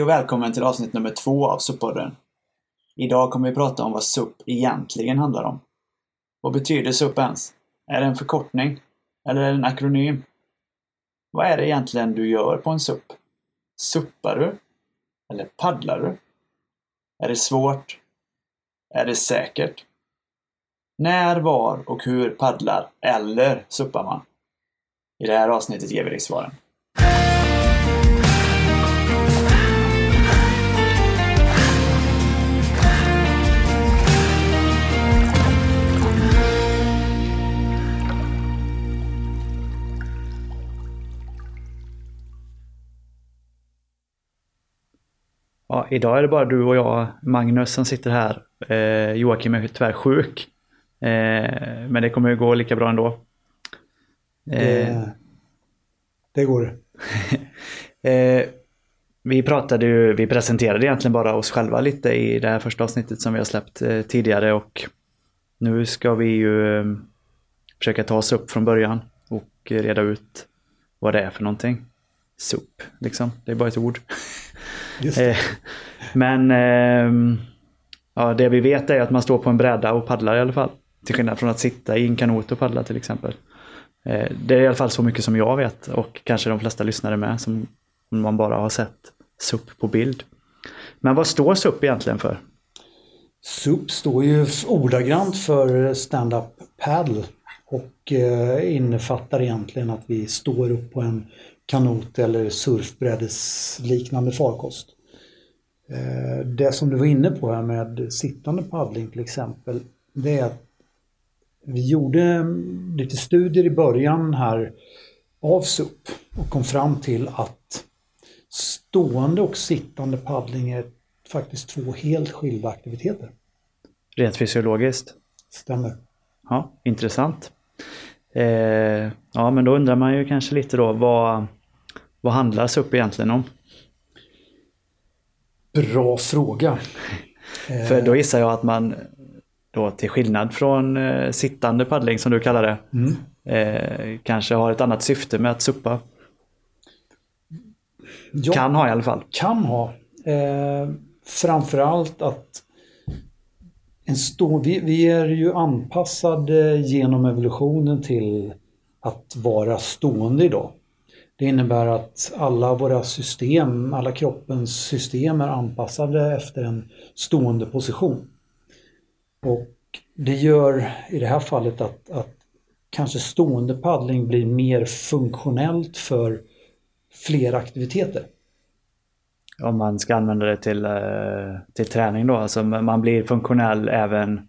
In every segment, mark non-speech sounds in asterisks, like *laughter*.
Hej och välkommen till avsnitt nummer två av SUP-podden. Idag kommer vi prata om vad SUP egentligen handlar om. Vad betyder SUP ens? Är det en förkortning? Eller är det en akronym? Vad är det egentligen du gör på en SUP? Suppar du? Eller paddlar du? Är det svårt? Är det säkert? När, var och hur paddlar eller suppar man? I det här avsnittet ger vi dig svaren. Ja, idag är det bara du och jag, Magnus, som sitter här. Eh, Joakim är tyvärr sjuk. Eh, men det kommer ju gå lika bra ändå. Det, Eh, det går. *laughs* eh, vi pratade ju, vi presenterade egentligen bara oss själva lite i det här första avsnittet som vi har släppt eh, tidigare och nu ska vi ju eh, försöka ta oss upp från början och reda ut vad det är för någonting. SUP, liksom. Det är bara ett ord. *laughs* Det. Eh, Men ehm, ja, det vi vet är att man står på en bräda och paddlar i alla fall. Till skillnad från att sitta i en kanot och paddla till exempel. Eh, Det är i alla fall så mycket som jag vet och kanske de flesta lyssnare med som om man bara har sett SUP på bild. Men vad står SUP egentligen för? SUP står ju ordagrant för stand-up paddle och eh, innefattar egentligen att vi står upp på en kanot eller surfbrädesliknande farkost. Eh, det som du var inne på här med sittande paddling till exempel, det är att vi gjorde lite studier i början här av SUP och kom fram till att stående och sittande paddling är faktiskt två helt skilda aktiviteter. Rent fysiologiskt? Stämmer. Ja, intressant. Eh, ja, men då undrar man ju kanske lite då vad, vad handlar SUP egentligen om? Bra fråga. *laughs* För då gissar jag att man då till skillnad från eh, sittande paddling som du kallar det Mm. eh, kanske har ett annat syfte med att suppa. Ja, Kan ha i alla fall. kan ha. Eh, framförallt att en stå, vi, vi är ju anpassade genom evolutionen till att vara stående idag. Det innebär att alla våra system, alla kroppens system är anpassade efter en stående position. Och det gör i det här fallet att, att kanske stående paddling blir mer funktionellt för fler aktiviteter. Om man ska använda det till, eh, till träning då. Alltså man blir funktionell även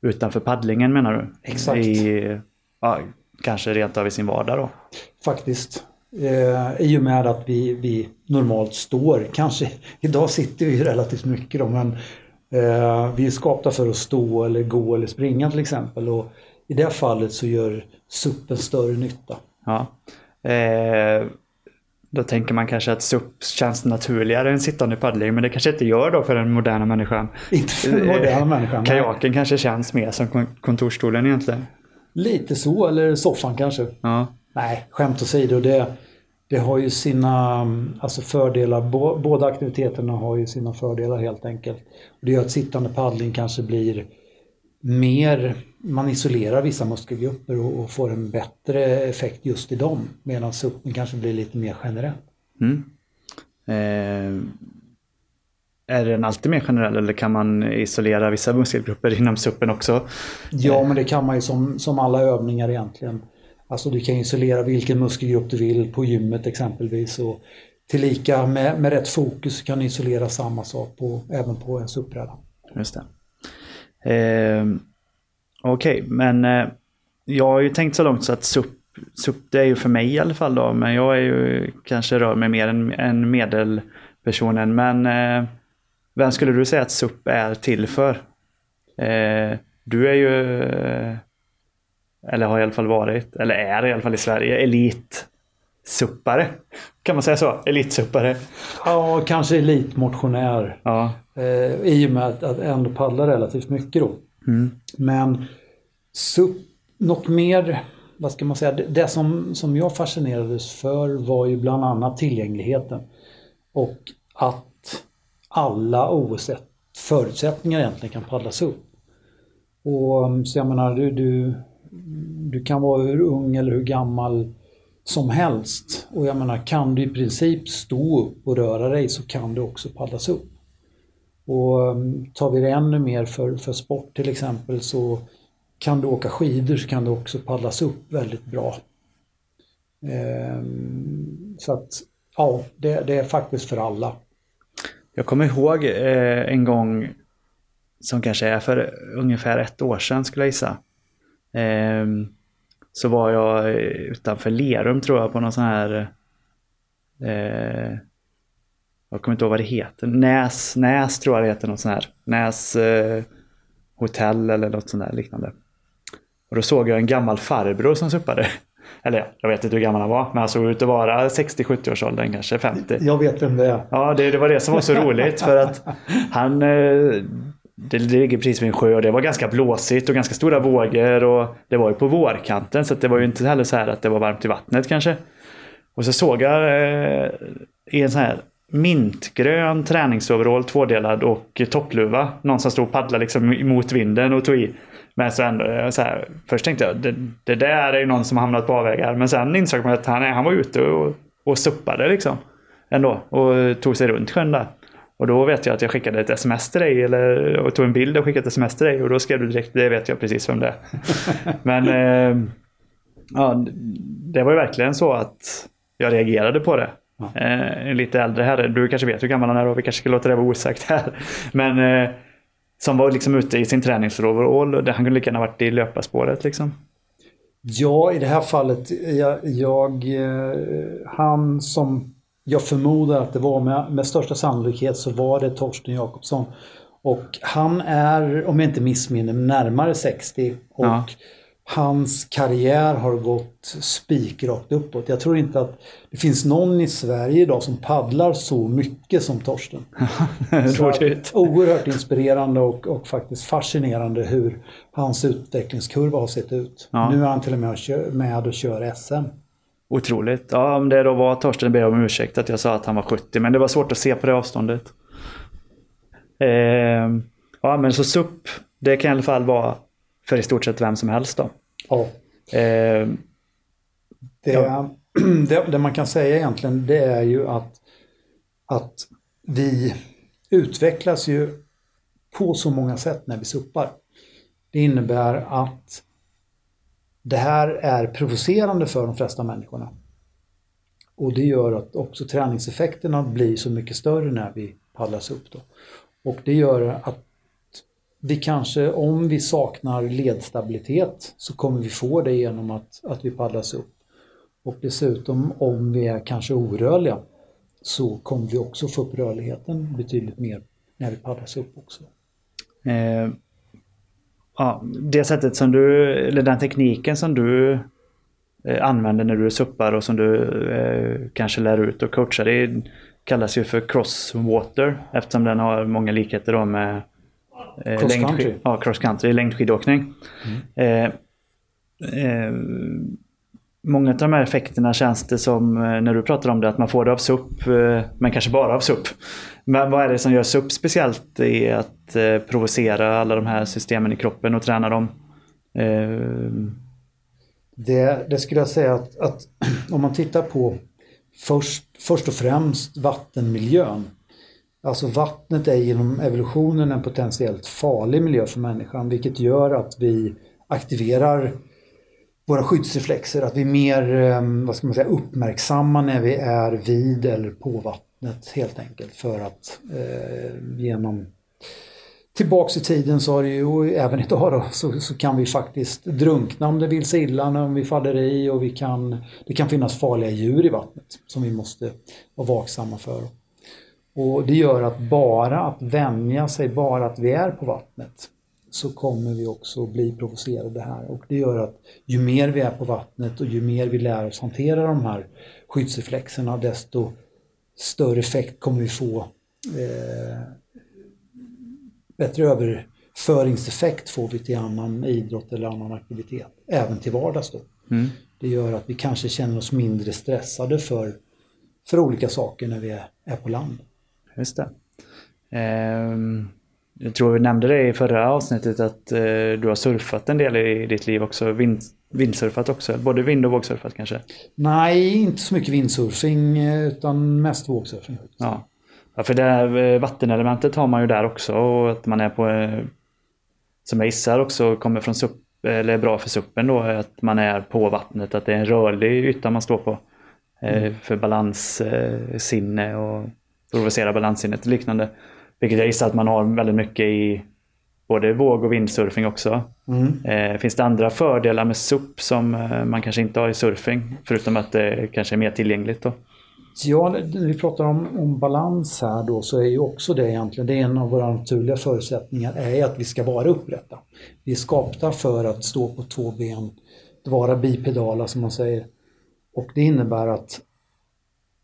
utanför paddlingen menar du? Exakt. I, ja, kanske rent av i sin vardag då. Faktiskt. Eh, I och med att vi, vi normalt står, kanske *laughs* idag sitter vi relativt mycket då, men eh, vi är skapta för att stå eller gå eller springa till exempel. Och I det fallet så gör suppen större nytta. Ja. Eh, då tänker man kanske att SUP känns naturligare än sittande paddling. Men det kanske inte gör då för den moderna människan. Inte för den moderna människan. nej. Kajaken kanske känns mer som kon- kontorsstolen egentligen. Lite så, eller soffan kanske. Ja. Nej, skämt åsido. Det, det har ju sina alltså fördelar. Bå, båda aktiviteterna har ju sina fördelar helt enkelt. Det gör att sittande paddling kanske blir mer, man isolerar vissa muskelgrupper och, och får en bättre effekt just i dem. Medan suppen kanske blir lite mer generell. Mm. Eh, är den alltid mer generell eller kan man isolera vissa muskelgrupper inom suppen också? Ja, men det kan man ju som, som alla övningar egentligen. Alltså du kan isolera vilken muskelgrupp du vill på gymmet exempelvis. Och tillika med, med rätt fokus kan du isolera samma sak på, även på en SUP-bräda. Just det. Eh, Okej, men eh, jag har ju tänkt så långt så att SUP, SUP det är ju för mig i alla fall då, men jag är ju kanske rör mig mer än, än medelpersonen. Men eh, vem skulle du säga att SUP är till för? Eh, du är ju, eh, eller har i alla fall varit, eller är i alla fall i Sverige, elit suppare. Kan man säga så? Elitsuppare. Ja, kanske elitmotionär. Ja. Eh, I och med att, att ändå paddla relativt mycket då. Mm. Men SUP, något mer, vad ska man säga, det, det som, som jag fascinerades för var ju bland annat tillgängligheten. Och att alla oavsett förutsättningar egentligen kan paddlas upp. Och, så jag menar, du, du, du kan vara hur ung eller hur gammal som helst. Och jag menar, kan du i princip stå upp och röra dig så kan du också paddlas upp. Och ehm, tar vi det ännu mer för, för sport till exempel så kan du åka skidor så kan du också paddlas upp väldigt bra. Ehm, så att ja, det, det, är faktiskt för alla. Jag kommer ihåg eh, en gång som kanske är för ungefär ett år sedan skulle jag gissa. Eh, så var jag utanför Lerum tror jag på någon sån här eh, jag kommer inte ihåg vad det heter. Näs, Näs tror jag det heter. Något sånt här. Näs eh, hotell eller något sånt där liknande. Och då såg jag en gammal farbror som suppade. *laughs* Eller jag vet inte hur gammal han var, men han såg ut att vara 60-70 års åldern, kanske 50. Jag vet vem det är. Ja, det, det var det som var så roligt för att han... Eh, det ligger precis vid en sjö och det var ganska blåsigt och ganska stora vågor och det var ju på vårkanten så det var ju inte heller så här att det var varmt i vattnet kanske. Och så såg jag eh, i en sån här mintgrön träningsoverall tvådelad och toppluva. Någon som stod och paddlade liksom mot vinden och tog i. Men så ändå, eh, så här, först tänkte jag det, det där är ju någon som hamnat på avvägar. Men sen insåg man att han, han var ute och, och suppade liksom. Ändå. Och tog sig runt sjön där. Och då vet jag att jag skickade ett sms till dig eller, och tog en bild och skickade ett sms till dig. Och då skrev du direkt, det vet jag precis vem det är. *laughs* Men eh, ja, det var ju verkligen så att jag reagerade på det. Ja. Eh, lite äldre herre, du kanske vet hur gammal han är och vi kanske ska låta det vara osagt här. Men eh, som var liksom ute i sin träningsoverall. Han kunde lika gärna varit i löparspåret liksom. Ja, i det här fallet, jag, jag, eh, han som jag förmodar att det var med, med största sannolikhet så var det Torsten Jakobsson. Och han är, om jag inte missminner närmare 60. Och ja hans karriär har gått spikrakt uppåt. Jag tror inte att det finns någon i Sverige idag som paddlar så mycket som Torsten. *laughs* så oerhört inspirerande och, och, faktiskt fascinerande hur hans utvecklingskurva har sett ut. Ja. Nu är han till och med med och kör SM. Otroligt. Ja, om det då var Torsten ber jag om ursäkt att jag sa att han var 70, men det var svårt att se på det avståndet. Eh, ja, men så SUP, det kan i alla fall vara för i stort sett vem som helst då. Ja. Eh, det, ja. *clears throat* det, det, man kan säga egentligen det är ju att, att vi utvecklas ju på så många sätt när vi suppar. Det innebär att det här är provocerande för de flesta människorna. Och det gör att också träningseffekterna blir så mycket större när vi paddlas upp. Då. Och det gör att vi kanske, om vi saknar ledstabilitet så kommer vi få det genom att, att vi paddlas upp. Och dessutom om vi är kanske orörliga så kommer vi också få upp rörligheten betydligt mer när vi paddlas upp också. Eh, ja, det sättet som du, eller den tekniken som du eh, använder när du suppar och som du eh, kanske lär ut och coachar, det kallas ju för crosswater eftersom den har många likheter då med Eh, cross country? Ja, cross country, längdskidåkning. Mm. Eh, eh, många av de här effekterna känns det som, eh, när du pratar om det, att man får det av SUP, eh, men kanske bara av SUP. Men vad är det som gör SUP speciellt i att eh, provocera alla de här systemen i kroppen och träna dem? Det, det, skulle jag säga att, att *clears throat* om man tittar på först, först och främst vattenmiljön Alltså vattnet är genom evolutionen en potentiellt farlig miljö för människan vilket gör att vi aktiverar våra skyddsreflexer, att vi är mer ehm, vad ska man säga, uppmärksamma när vi är vid eller på vattnet helt enkelt för att eh, genom Tillbaks i tiden så har det ju, även idag då, så, så, kan vi faktiskt drunkna om det vill sig illa om vi faller i och vi kan, det kan finnas farliga djur i vattnet som vi måste vara vaksamma för. Och det gör att bara att vänja sig, bara att vi är på vattnet så kommer vi också bli provocerade här. Och det gör att ju mer vi är på vattnet och ju mer vi lär oss hantera de här skyddsreflexerna desto större effekt kommer vi få. Eh, bättre överföringseffekt får vi till annan idrott eller annan aktivitet. Även till vardags. Mm. Det gör att vi kanske känner oss mindre stressade för, för olika saker när vi är, är på land. Just det. Ehm, jag tror vi nämnde det i förra avsnittet att eh, du har surfat en del i ditt liv också. Vind, vindsurfat också, både vind och vågsurfat kanske? Nej, inte så mycket vindsurfing eh, utan mest vågsurfing. Ja. ja, för det här eh, vattenelementet har man ju där också och att man är på, eh, som jag gissar också kommer från SUP, eller är bra för suppen då, att man är på vattnet, att det är en rörlig yta man står på. Mm. För balanssinne och provocera balanssinnet och liknande. Vilket jag gissar att man har väldigt mycket i både våg och vindsurfing också. Mm. Eh, finns det andra fördelar med SUP som eh, man kanske inte har i surfing? Förutom att det kanske är mer tillgängligt då? Ja, när vi pratar om, om balans här då så är ju också det egentligen, det är en av våra naturliga förutsättningar, är att vi ska vara upprätta. Vi är skapta för att stå på två ben, vara bipedala som man säger. Och det innebär att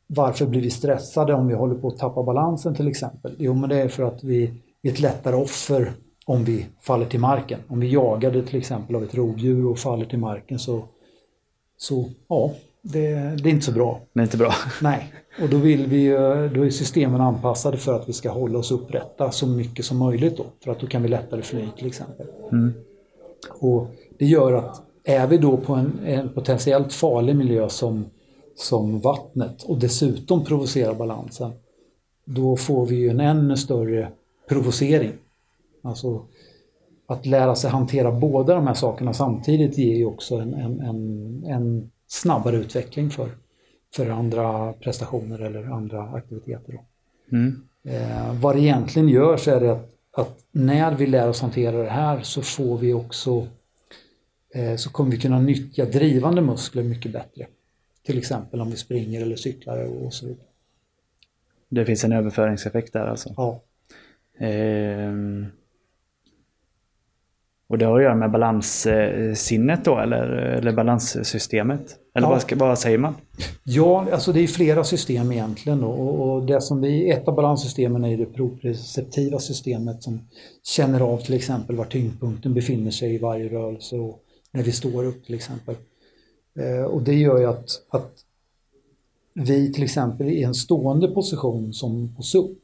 varför blir vi stressade om vi håller på att tappa balansen till exempel? Jo, men det är för att vi är ett lättare offer om vi faller till marken. Om vi jagade till exempel av ett rovdjur och faller till marken så, så ja, det, det är inte så bra. Det är inte bra. Nej, och då vill vi då är systemen anpassade för att vi ska hålla oss upprätta så mycket som möjligt då. För att då kan vi lättare fly till exempel. Mm. Och det gör att är vi då på en, en potentiellt farlig miljö som som vattnet och dessutom provocerar balansen, då får vi ju en ännu större provocering. Alltså att lära sig hantera båda de här sakerna samtidigt ger ju också en, en, en, en snabbare utveckling för, för andra prestationer eller andra aktiviteter. Mm. Eh, vad det egentligen gör så är det att, att, när vi lär oss hantera det här så får vi också eh, så kommer vi kunna nyttja drivande muskler mycket bättre. Till exempel om vi springer eller cyklar och så vidare. Det finns en överföringseffekt där alltså? Ja. Ehm... Och det har att göra med balanssinnet då eller, eller balanssystemet? Eller ja. vad, vad, säger man? Ja, alltså det är flera system egentligen. Och, och det som vi, ett av balanssystemen är det proprioceptiva systemet som känner av till exempel var tyngdpunkten befinner sig i varje rörelse och när vi står upp till exempel. Eh, och det gör ju att, att vi till exempel i en stående position som på SUP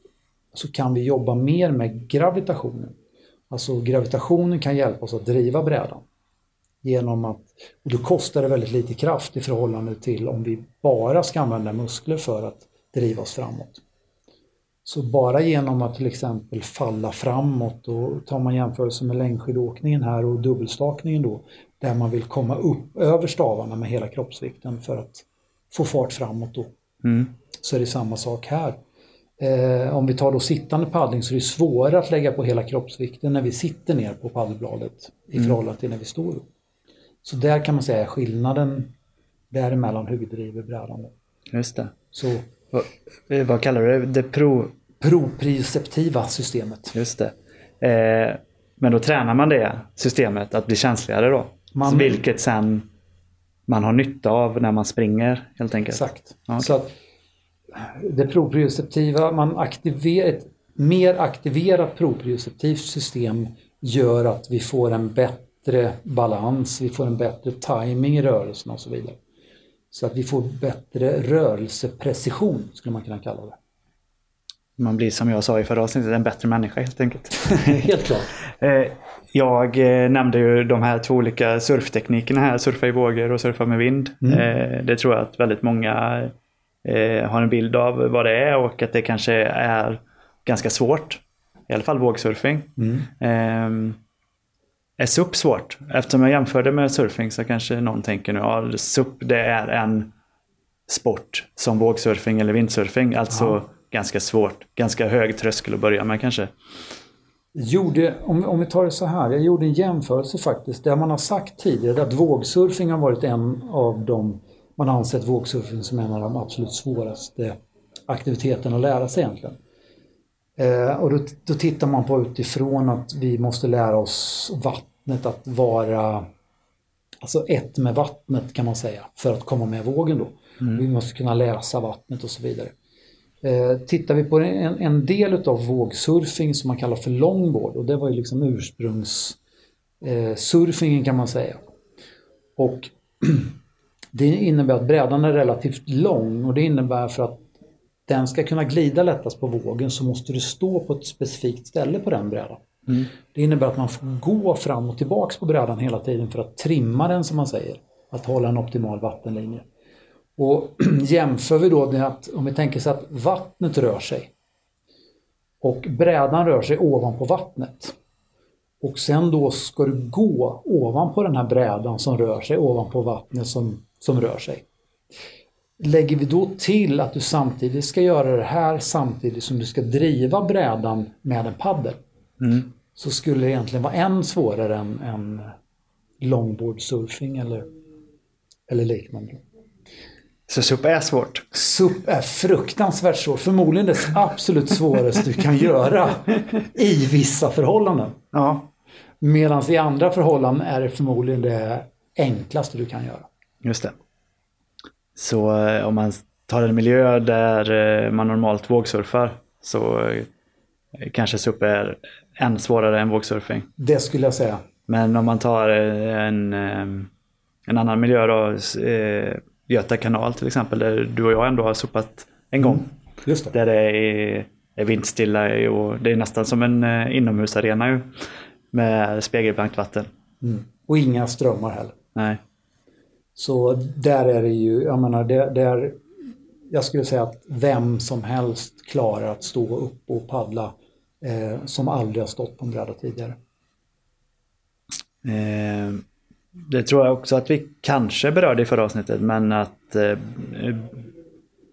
så kan vi jobba mer med gravitationen. Alltså gravitationen kan hjälpa oss att driva brädan. Genom att, och då kostar det väldigt lite kraft i förhållande till om vi bara ska använda muskler för att driva oss framåt. Så bara genom att till exempel falla framåt och tar man jämförelse med längdskidåkningen här och dubbelstakningen då där man vill komma upp över stavarna med hela kroppsvikten för att få fart framåt då. Mm. Så är det samma sak här. Eh, om vi tar då sittande paddling så är det svårare att lägga på hela kroppsvikten när vi sitter ner på paddelbladet i mm. förhållande till när vi står upp. Så där kan man säga skillnaden däremellan hur vi driver brädan. Just det. Så, vad, eh, vad kallar du det? det pro... Proprioceptiva systemet. Just det. Eh, men då tränar man det systemet att bli känsligare då? Man, vilket sen man har nytta av när man springer helt enkelt. Exakt. Okay. Så att det proprioceptiva, man aktiverar ett mer aktiverat proprioceptivt system gör att vi får en bättre balans, vi får en bättre timing i rörelsen och så vidare. Så att vi får bättre rörelseprecision skulle man kunna kalla det. Man blir som jag sa i förra avsnittet en bättre människa helt enkelt. *laughs* helt klart. Eh, jag eh, nämnde ju de här två olika surfteknikerna här, surfa i vågor och surfa med vind. Mm. Eh, det tror jag att väldigt många har en bild av vad det är och att det kanske är ganska svårt. I alla fall vågsurfing. Mm. Ehm, är SUP svårt? Eftersom jag jämförde med surfing så kanske någon tänker nu, ja SUP det är en sport som vågsurfing eller vindsurfing. Alltså ja. ganska svårt, ganska hög tröskel att börja med kanske gjorde, om, om vi tar det så här, jag gjorde en jämförelse faktiskt där man har sagt tidigare att vågsurfing har varit en av de, man har ansett vågsurfing som en av de absolut svåraste aktiviteterna att lära sig egentligen. Eh, och då, då tittar man på utifrån att vi måste lära oss vattnet att vara Alltså ett med vattnet kan man säga för att komma med vågen då. Mm. Vi måste kunna läsa vattnet och så vidare. Eh, tittar vi på en, en del av vågsurfing som man kallar för longboard och det var ju liksom ursprungssurfingen eh, kan man säga. Och *clears throat* det innebär att brädan är relativt lång och det innebär för att den ska kunna glida lättast på vågen så måste du stå på ett specifikt ställe på den brädan. Mm. Det innebär att man får gå fram och tillbaks på brädan hela tiden för att trimma den som man säger. Att hålla en optimal vattenlinje. Och *clears throat* jämför vi då med att om vi tänker så att vattnet rör sig och brädan rör sig ovanpå vattnet. Och sen då ska du gå ovanpå den här brädan som rör sig ovanpå vattnet som, som rör sig. Lägger vi då till att du samtidigt ska göra det här samtidigt som du ska driva brädan med en paddel. Mm. Så skulle det egentligen vara än svårare än, än longboard surfing eller, eller liknande. Så SUP är svårt. SUP är fruktansvärt svårt. Förmodligen det absolut svåraste du kan göra i vissa förhållanden. Ja, Medan i andra förhållanden är det förmodligen det enklaste du kan göra. just det. Så eh, om man tar en miljö där eh, man normalt vågsurfar så eh, kanske SUP är än svårare än vågsurfing. Det skulle jag säga. Men om man tar en, en annan miljö då, Göta kanal till exempel, där du och jag ändå har sopat en gång. Just det. Där det är, är vindstilla och det är nästan som en eh, inomhusarena ju. Med spegelblankt vatten. Mm. Och inga strömmar heller. Nej. Så där är det ju, jag menar, det, det är, jag skulle säga att vem som helst klarar att stå upp och paddla eh, som aldrig har stått på en bräda tidigare. Eh, det tror jag också att vi kanske berörde i förra avsnittet, men att eh,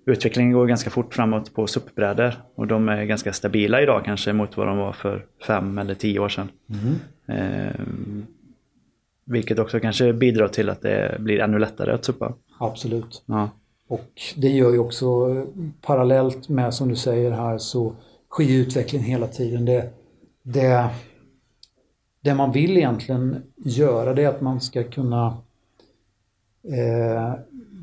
utvecklingen går ganska fort framåt på SUP-brädor. Och de är ganska stabila idag kanske mot vad de var för fem eller tio år sedan. Eh, vilket också kanske bidrar till att det blir ännu lättare att suppa. Absolut. Ja. Och det gör ju också parallellt med som du säger här så sker utvecklingen hela tiden. Det, det, det man vill egentligen göra det är att man ska kunna eh,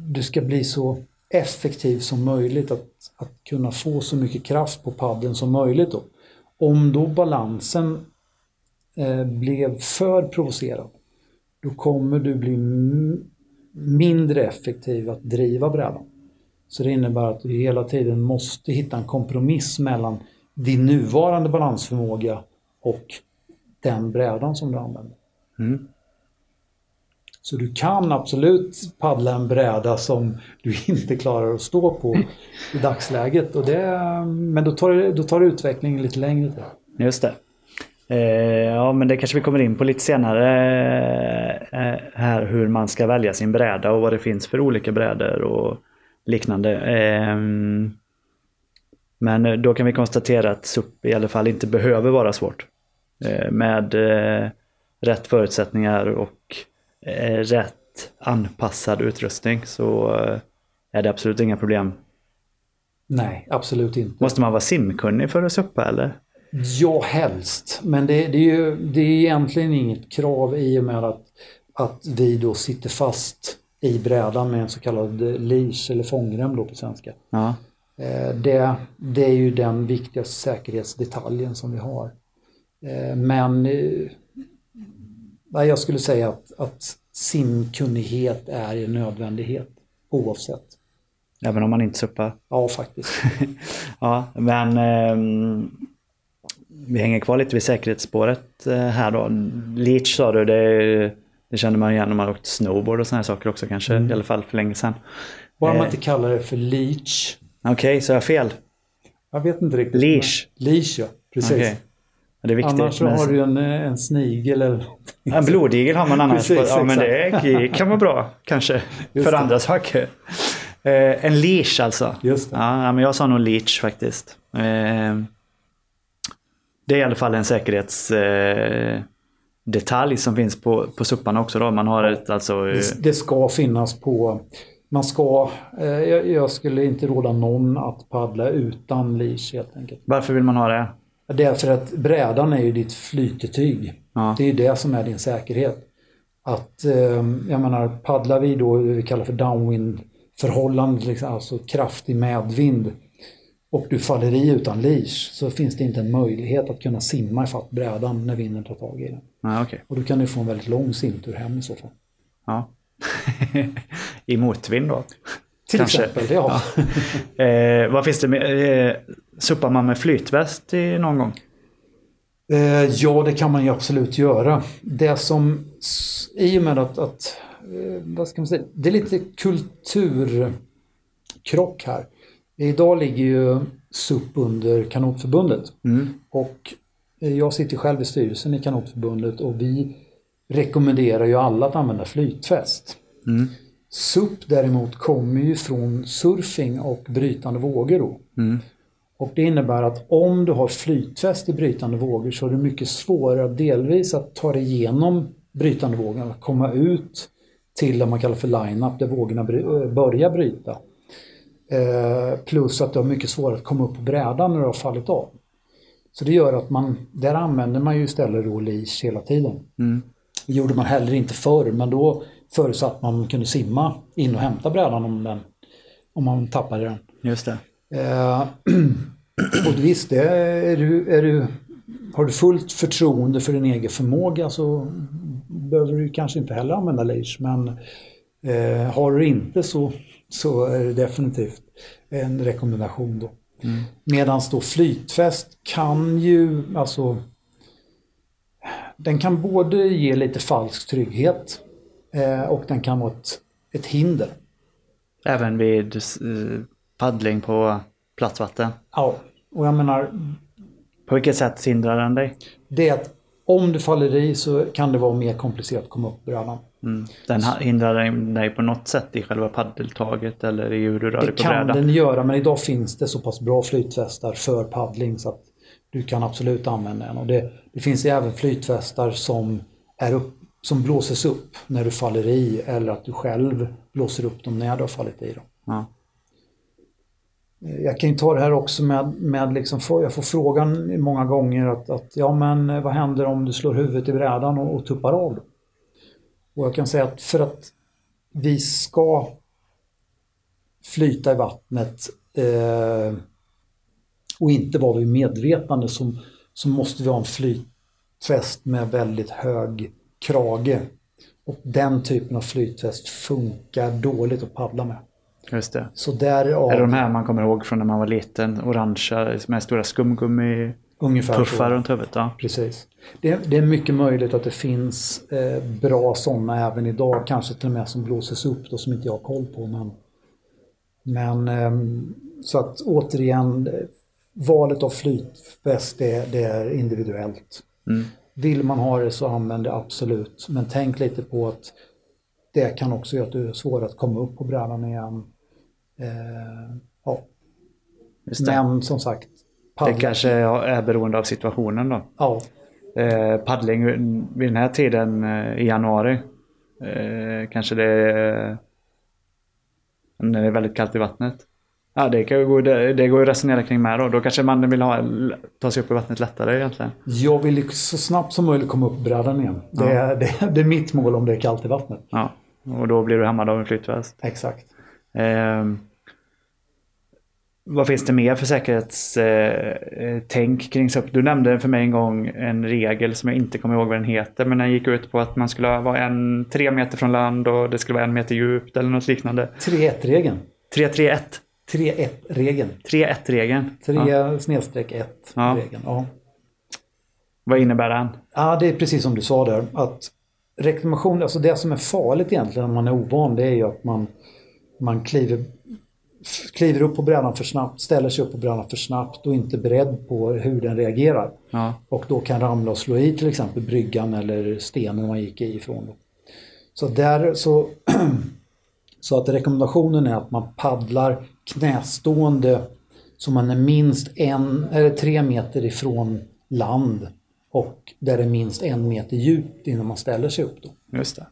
du ska bli så effektiv som möjligt att, att kunna få så mycket kraft på paddeln som möjligt. Då. Om då balansen eh, blev för provocerad då kommer du bli mindre effektiv att driva brädan. Så det innebär att du hela tiden måste hitta en kompromiss mellan din nuvarande balansförmåga och den brädan som du använder. Mm. Så du kan absolut paddla en bräda som du inte klarar att stå på i dagsläget. Och det, men då tar, då tar utvecklingen lite längre tid. Just det. Eh, ja, men det kanske vi kommer in på lite senare eh, här hur man ska välja sin bräda och vad det finns för olika brädor och liknande. Eh, men då kan vi konstatera att SUP i alla fall inte behöver vara svårt. Eh, med eh, rätt förutsättningar och eh, rätt anpassad utrustning så är det absolut inga problem. Nej, absolut inte. Måste man vara simkunnig för att suppa eller? Ja, helst. Men det, det, är ju det är egentligen inget krav i och med att, att vi då sitter fast i brädan med en så kallad leash eller fångrem då på svenska. Ja. Det, det är ju den viktigaste säkerhetsdetaljen som vi har. Eh, Men eh, nej, jag skulle säga att, att simkunnighet är en nödvändighet oavsett. Även om man inte suppar? Ja, faktiskt. *laughs* Ja, men ehm, vi hänger kvar lite vid säkerhetsspåret eh, här då. Leach sa du, det, det känner man igen om man har åkt snowboard och sådana här saker också kanske. I alla fall för länge sedan. Bara man Eh. inte kallar det för leach. Okej, så jag fel? Jag vet inte riktigt. Leash. Leash, ja. Precis. Okej. Det är viktigt. Annars så men- har du en, en snigel eller Ja, En blodigel har man annars. Precis, ja, men det kan vara bra kanske. Just för det. andra saker. Eh, en leash alltså. Just det. Ja, men jag sa nog leach faktiskt. Eh, det är i alla fall en säkerhetsdetalj eh, som finns på, på supparna också. Då. Man har ett alltså... eh, Det, det ska finnas på... Man ska... Eh, jag, jag skulle inte råda någon att paddla utan leash helt enkelt. Varför vill man ha det? Det är för att brädan är ju ditt flytetyg. Ja. Det är ju det som är din säkerhet. Att, eh, jag menar, paddlar vi då det vi kallar för downwind förhållande, liksom, alltså kraftig medvind och du faller i utan leash så finns det inte en möjlighet att kunna simma ifatt brädan när vinden tar tag i den. Ja, okej. Och då kan du få en väldigt lång simtur hem i så fall. Ja. *laughs* I motvind då? Till kanske. exempel, ja. *laughs* Eh, vad finns det med? Eh, suppar man med flytväst i någon gång? Eh, ja, det kan man ju absolut göra. Det som, i och med att, att eh, vad ska man säga, det är lite kulturkrock här. Idag ligger ju SUP under Kanotförbundet. Och eh, jag sitter själv i styrelsen i Kanotförbundet och vi rekommenderar ju alla att använda flytväst. SUP däremot kommer ju från surfing och brytande vågor då. Och det innebär att om du har flytväst i brytande vågor så är det mycket svårare delvis att ta dig igenom brytande vågorna, att komma ut till det man kallar för line-up där vågorna äh, börjar bryta. Eh, plus att det är mycket svårare att komma upp på brädan när du har fallit av. Så det gör att man, där använder man ju istället då leash hela tiden. Det gjorde man heller inte förr, men då förutsatt man kunde simma in och hämta brädan om, den, om man tappade den. Just det. Eh, *clears throat* och visst, det är du, är du, har du fullt förtroende för din egen förmåga så behöver du kanske inte heller använda leash. Men eh, har du inte så, så är det definitivt en rekommendation då. Medan då flytväst kan ju, alltså den kan både ge lite falsk trygghet eh, och den kan vara ett, ett hinder. Även vid eh, paddling på platt vatten. Ja, och jag menar På vilket sätt hindrar den dig? det är att om du faller i så kan det vara mer komplicerat att komma upp brädan. Mm. Den hindrar dig på något sätt i själva paddeltaget eller i hur du rör Det dig på kan brädan? den göra men idag finns det så pass bra flytvästar för paddling så att du kan absolut använda den. Och det, det finns även flytvästar som, är upp, som blåses upp när du faller i eller att du själv blåser upp dem när du har fallit i dem. Ja. Jag kan ju ta det här också med, med liksom, jag får frågan många gånger att, att ja men eh, vad händer om du slår huvudet i brädan och, och tuppar av? Och jag kan säga att för att vi ska flyta i vattnet eh, och inte vara vid medvetande så, så måste vi ha en flytväst med väldigt hög krage. Och den typen av flytväst funkar dåligt att paddla med. Just det. Så därav Är det de här man kommer ihåg från när man var liten? Orangea med stora skumgummi ungefär puffar runt huvudet? Ja. Precis. Det, det är mycket möjligt att det finns eh, bra sådana även idag, kanske till och med som blåses upp då, som inte jag har koll på. Men, men ehm, så att återigen, eh, valet av flytväst det, det är individuellt. Mm. Vill man ha det så använd det absolut, men tänk lite på att det kan också göra att du är svårare att komma upp på brädan igen. Eh, ja. Det. Men som sagt, det paddla- kanske är beroende av situationen då. ja, Eh, paddling vid den här tiden eh, i januari. Eh, kanske det är när det är väldigt kallt i vattnet. Ja, det, kan ju gå, det, det går ju att resonera kring med då. Då kanske man vill ha, ta sig upp i vattnet lättare egentligen. Jag vill så snabbt som möjligt komma upp brädan igen. Det, är, det, det är mitt mål om det är kallt i vattnet. Ja, och då blir du hämmad av en flytväst. Exakt. Eh, vad finns det mer för säkerhetstänk eh, tänk kring SUP? Du nämnde för mig en gång en regel som jag inte kommer ihåg vad den heter. Men den gick ut på att man skulle vara en tre meter från land och det skulle vara en meter djupt eller något liknande. 3-1-regeln. 3-3-1. 3-1-regeln. 3-1-regeln. 3 Ja. snedstreck 1 Ja. regeln. Ja. Vad innebär den? ja, det är precis som du sa där. Att rekommendation, alltså det som är farligt egentligen om man är ovan det är ju att man, man kliver, kliver upp på brädan för snabbt, ställer sig upp på brädan för snabbt och inte beredd på hur den reagerar. Ja, Och då kan ramla och slå i till exempel bryggan eller stenen man gick ifrån. Då. Så där så, *clears throat* så att rekommendationen är att man paddlar knästående så man är minst en eller tre meter ifrån land och där det är minst en meter djupt innan man ställer sig upp. Då. just det.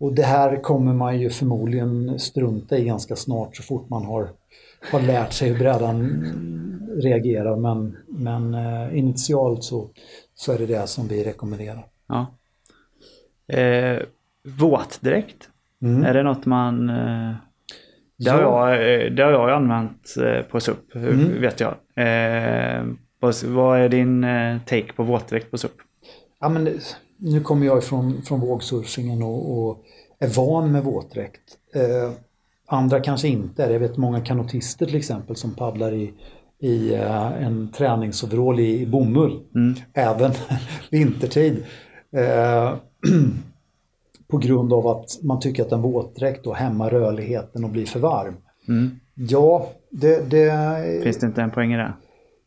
Och det här kommer man ju förmodligen strunta i ganska snart så fort man har, har lärt sig hur brädan reagerar. Men, men eh, initialt så, så är det det som vi rekommenderar. Ja. Eh, våtdräkt. Mm. Är det något man... Eh, det, har Ja. jag, eh, det har jag använt eh, på SUP, Mm. vet jag. Eh, vad, är din take på våtdräkt på SUP? Ja, men nu kommer jag ifrån från vågsurfingen och, och är van med våtdräkt. Eh, Andra kanske inte är det. Jag vet många kanotister till exempel som paddlar i, i eh, en träningsoverall i, i bomull. Även *laughs* vintertid. Eh, *clears throat* på grund av att man tycker att en våtdräkt då hämmar rörligheten och blir för varm. Ja, det, det... Finns det inte en poäng i det?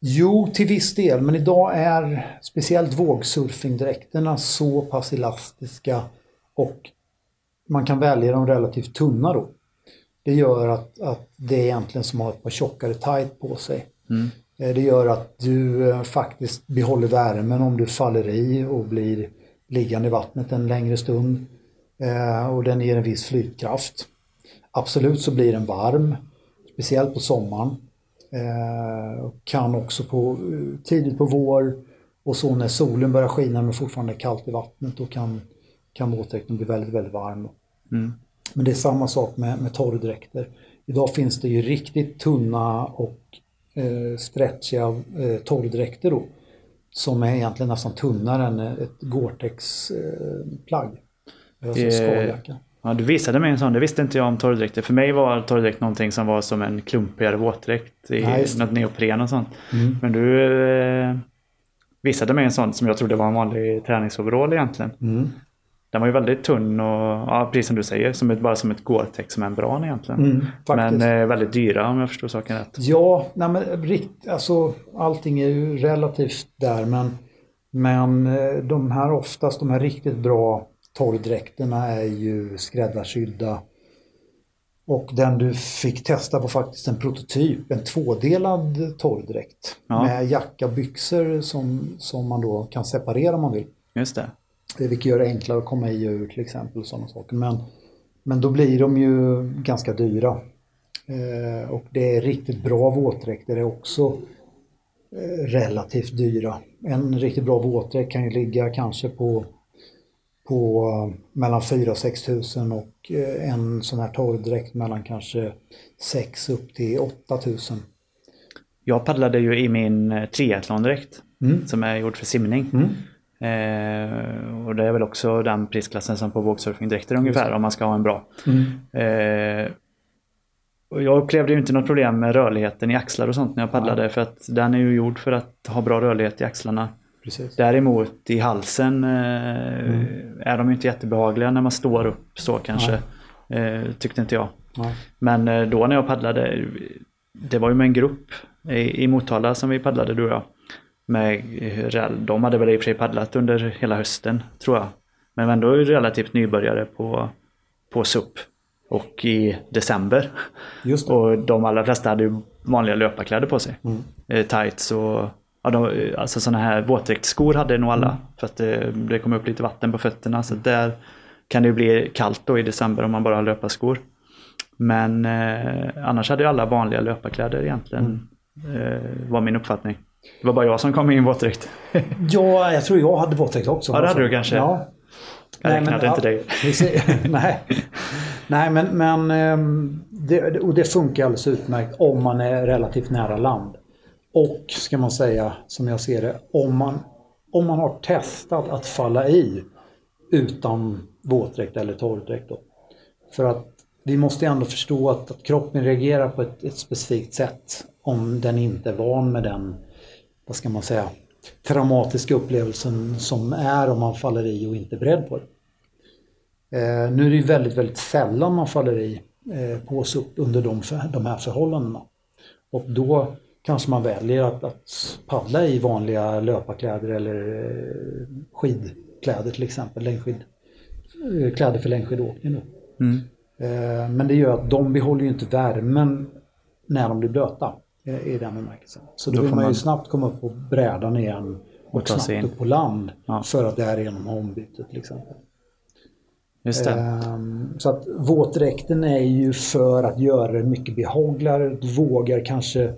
Jo, till viss del. Men idag är speciellt vågsurfingdräkterna så pass elastiska och man kan välja dem relativt tunna då. Det gör att, att det är egentligen som att ha ett par tjockare tight på sig. Eh, Det gör att du eh, faktiskt behåller värmen om du faller i och blir liggande i vattnet en längre stund. Eh, Och den ger en viss flytkraft. Absolut så blir den varm, speciellt på sommaren. Eh, kan också på, eh, tidigt på vår och så när solen börjar skina men fortfarande är kallt i vattnet då kan, kan våtdräkten bli väldigt, väldigt varm. Men det är samma sak med, med torrdräkter. Idag finns det ju riktigt tunna och eh, stretchiga eh, torrdräkter då. Som är egentligen nästan tunnare än ett Gore-Tex-plagg. Alltså Det- skaljacka. Ja, du visade mig en sån. Det visste inte jag om torrdräkter. För mig var torrdräkt någonting som var som en klumpigare våtdräkt. I Ja, något neopren och sånt. Mm. Men du eh, visade mig en sån som jag trodde var en vanlig träningsoverall egentligen. Mm. Den var ju väldigt tunn och, ja, precis som du säger, som ett, bara som ett Gore-Tex membran egentligen. Mm. Men eh, väldigt dyra om jag förstår saken rätt. Ja, nej men rikt, alltså allting är ju relativt där men, men eh, de här oftast, de här riktigt bra torrdräkterna är ju skräddarsydda. Och den du fick testa var faktiskt en prototyp, en tvådelad torrdräkt. Ja. Med jacka och byxor som, som man då kan separera om man vill. Just det. Eh, Vilket gör det enklare att komma i och ur till exempel. Och sådana saker. Men, men då blir de ju ganska dyra. Eh, och det är riktigt bra våtdräkter är också eh, relativt dyra. En riktigt bra våtdräkt kan ju ligga kanske på, på eh, mellan 4 och 6 tusen och eh, en sån här torrdräkt mellan kanske 6 upp till 8 tusen. Jag paddlade ju i min eh, triathlondräkt. Mm. Som är gjord för simning. Mm. Eh, och det är väl också den prisklassen som på vågsurfingdräkter ungefär om man ska ha en bra. Mm. Eh, och jag upplevde ju inte något problem med rörligheten i axlar och sånt när jag paddlade för att den är ju gjord för att ha bra rörlighet i axlarna. Precis. Däremot i halsen eh, är de inte jättebehagliga när man står upp så kanske. Eh, tyckte inte jag. Nej. Men eh, då när jag paddlade, det var ju med en grupp i, i Motala som vi paddlade du och jag. Med, de hade väl i och för sig paddlat under hela hösten tror jag. Men var ändå relativt nybörjare på, på SUP. Och i december. Och de allra flesta hade ju vanliga löparkläder på sig. Eh, tights och ja, de, eh, alltså sådana här våtdräktsskor hade nog alla. För att det, det kom upp lite vatten på fötterna. Så där kan det bli kallt då i december om man bara har löparskor. Men eh, annars hade ju alla vanliga löparkläder egentligen. Eh, var min uppfattning. Det var bara jag som kom i en våtdräkt. *laughs* Ja, jag tror jag hade våtdräkt också. Ja, det hade du kanske. Ja. Jag räknade inte dig. Precis. *laughs* Nej, Nej men, men ehm, det, och det funkar alldeles utmärkt om man är relativt nära land. Och ska man säga, som jag ser det, om man, om man har testat att falla i utan våtdräkt eller torrdräkt. Då. För att vi måste ändå förstå att, att kroppen reagerar på ett, ett specifikt sätt om den inte är van med den, vad ska man säga, traumatiska upplevelsen som är om man faller i och inte är beredd på det. Eh, nu är det ju väldigt, väldigt sällan man faller i eh, på SUP under de, för- de här förhållandena. Och då kanske man väljer att, att paddla i vanliga löparkläder eller eh, skidkläder till exempel, längdskid, eh, kläder för längdskidåkning. Då. Mm. Eh, men det gör att de behåller ju inte värmen när de blir blöta i den bemärkelsen. Så då, Då vill man ju snabbt komma upp på brädan igen och, Och snabbt in. upp på land Ja. för att därigenom ha ombyte till exempel. Just det. Ehm, Så att våtdräkten är ju för att göra det mycket behagligare. Du vågar kanske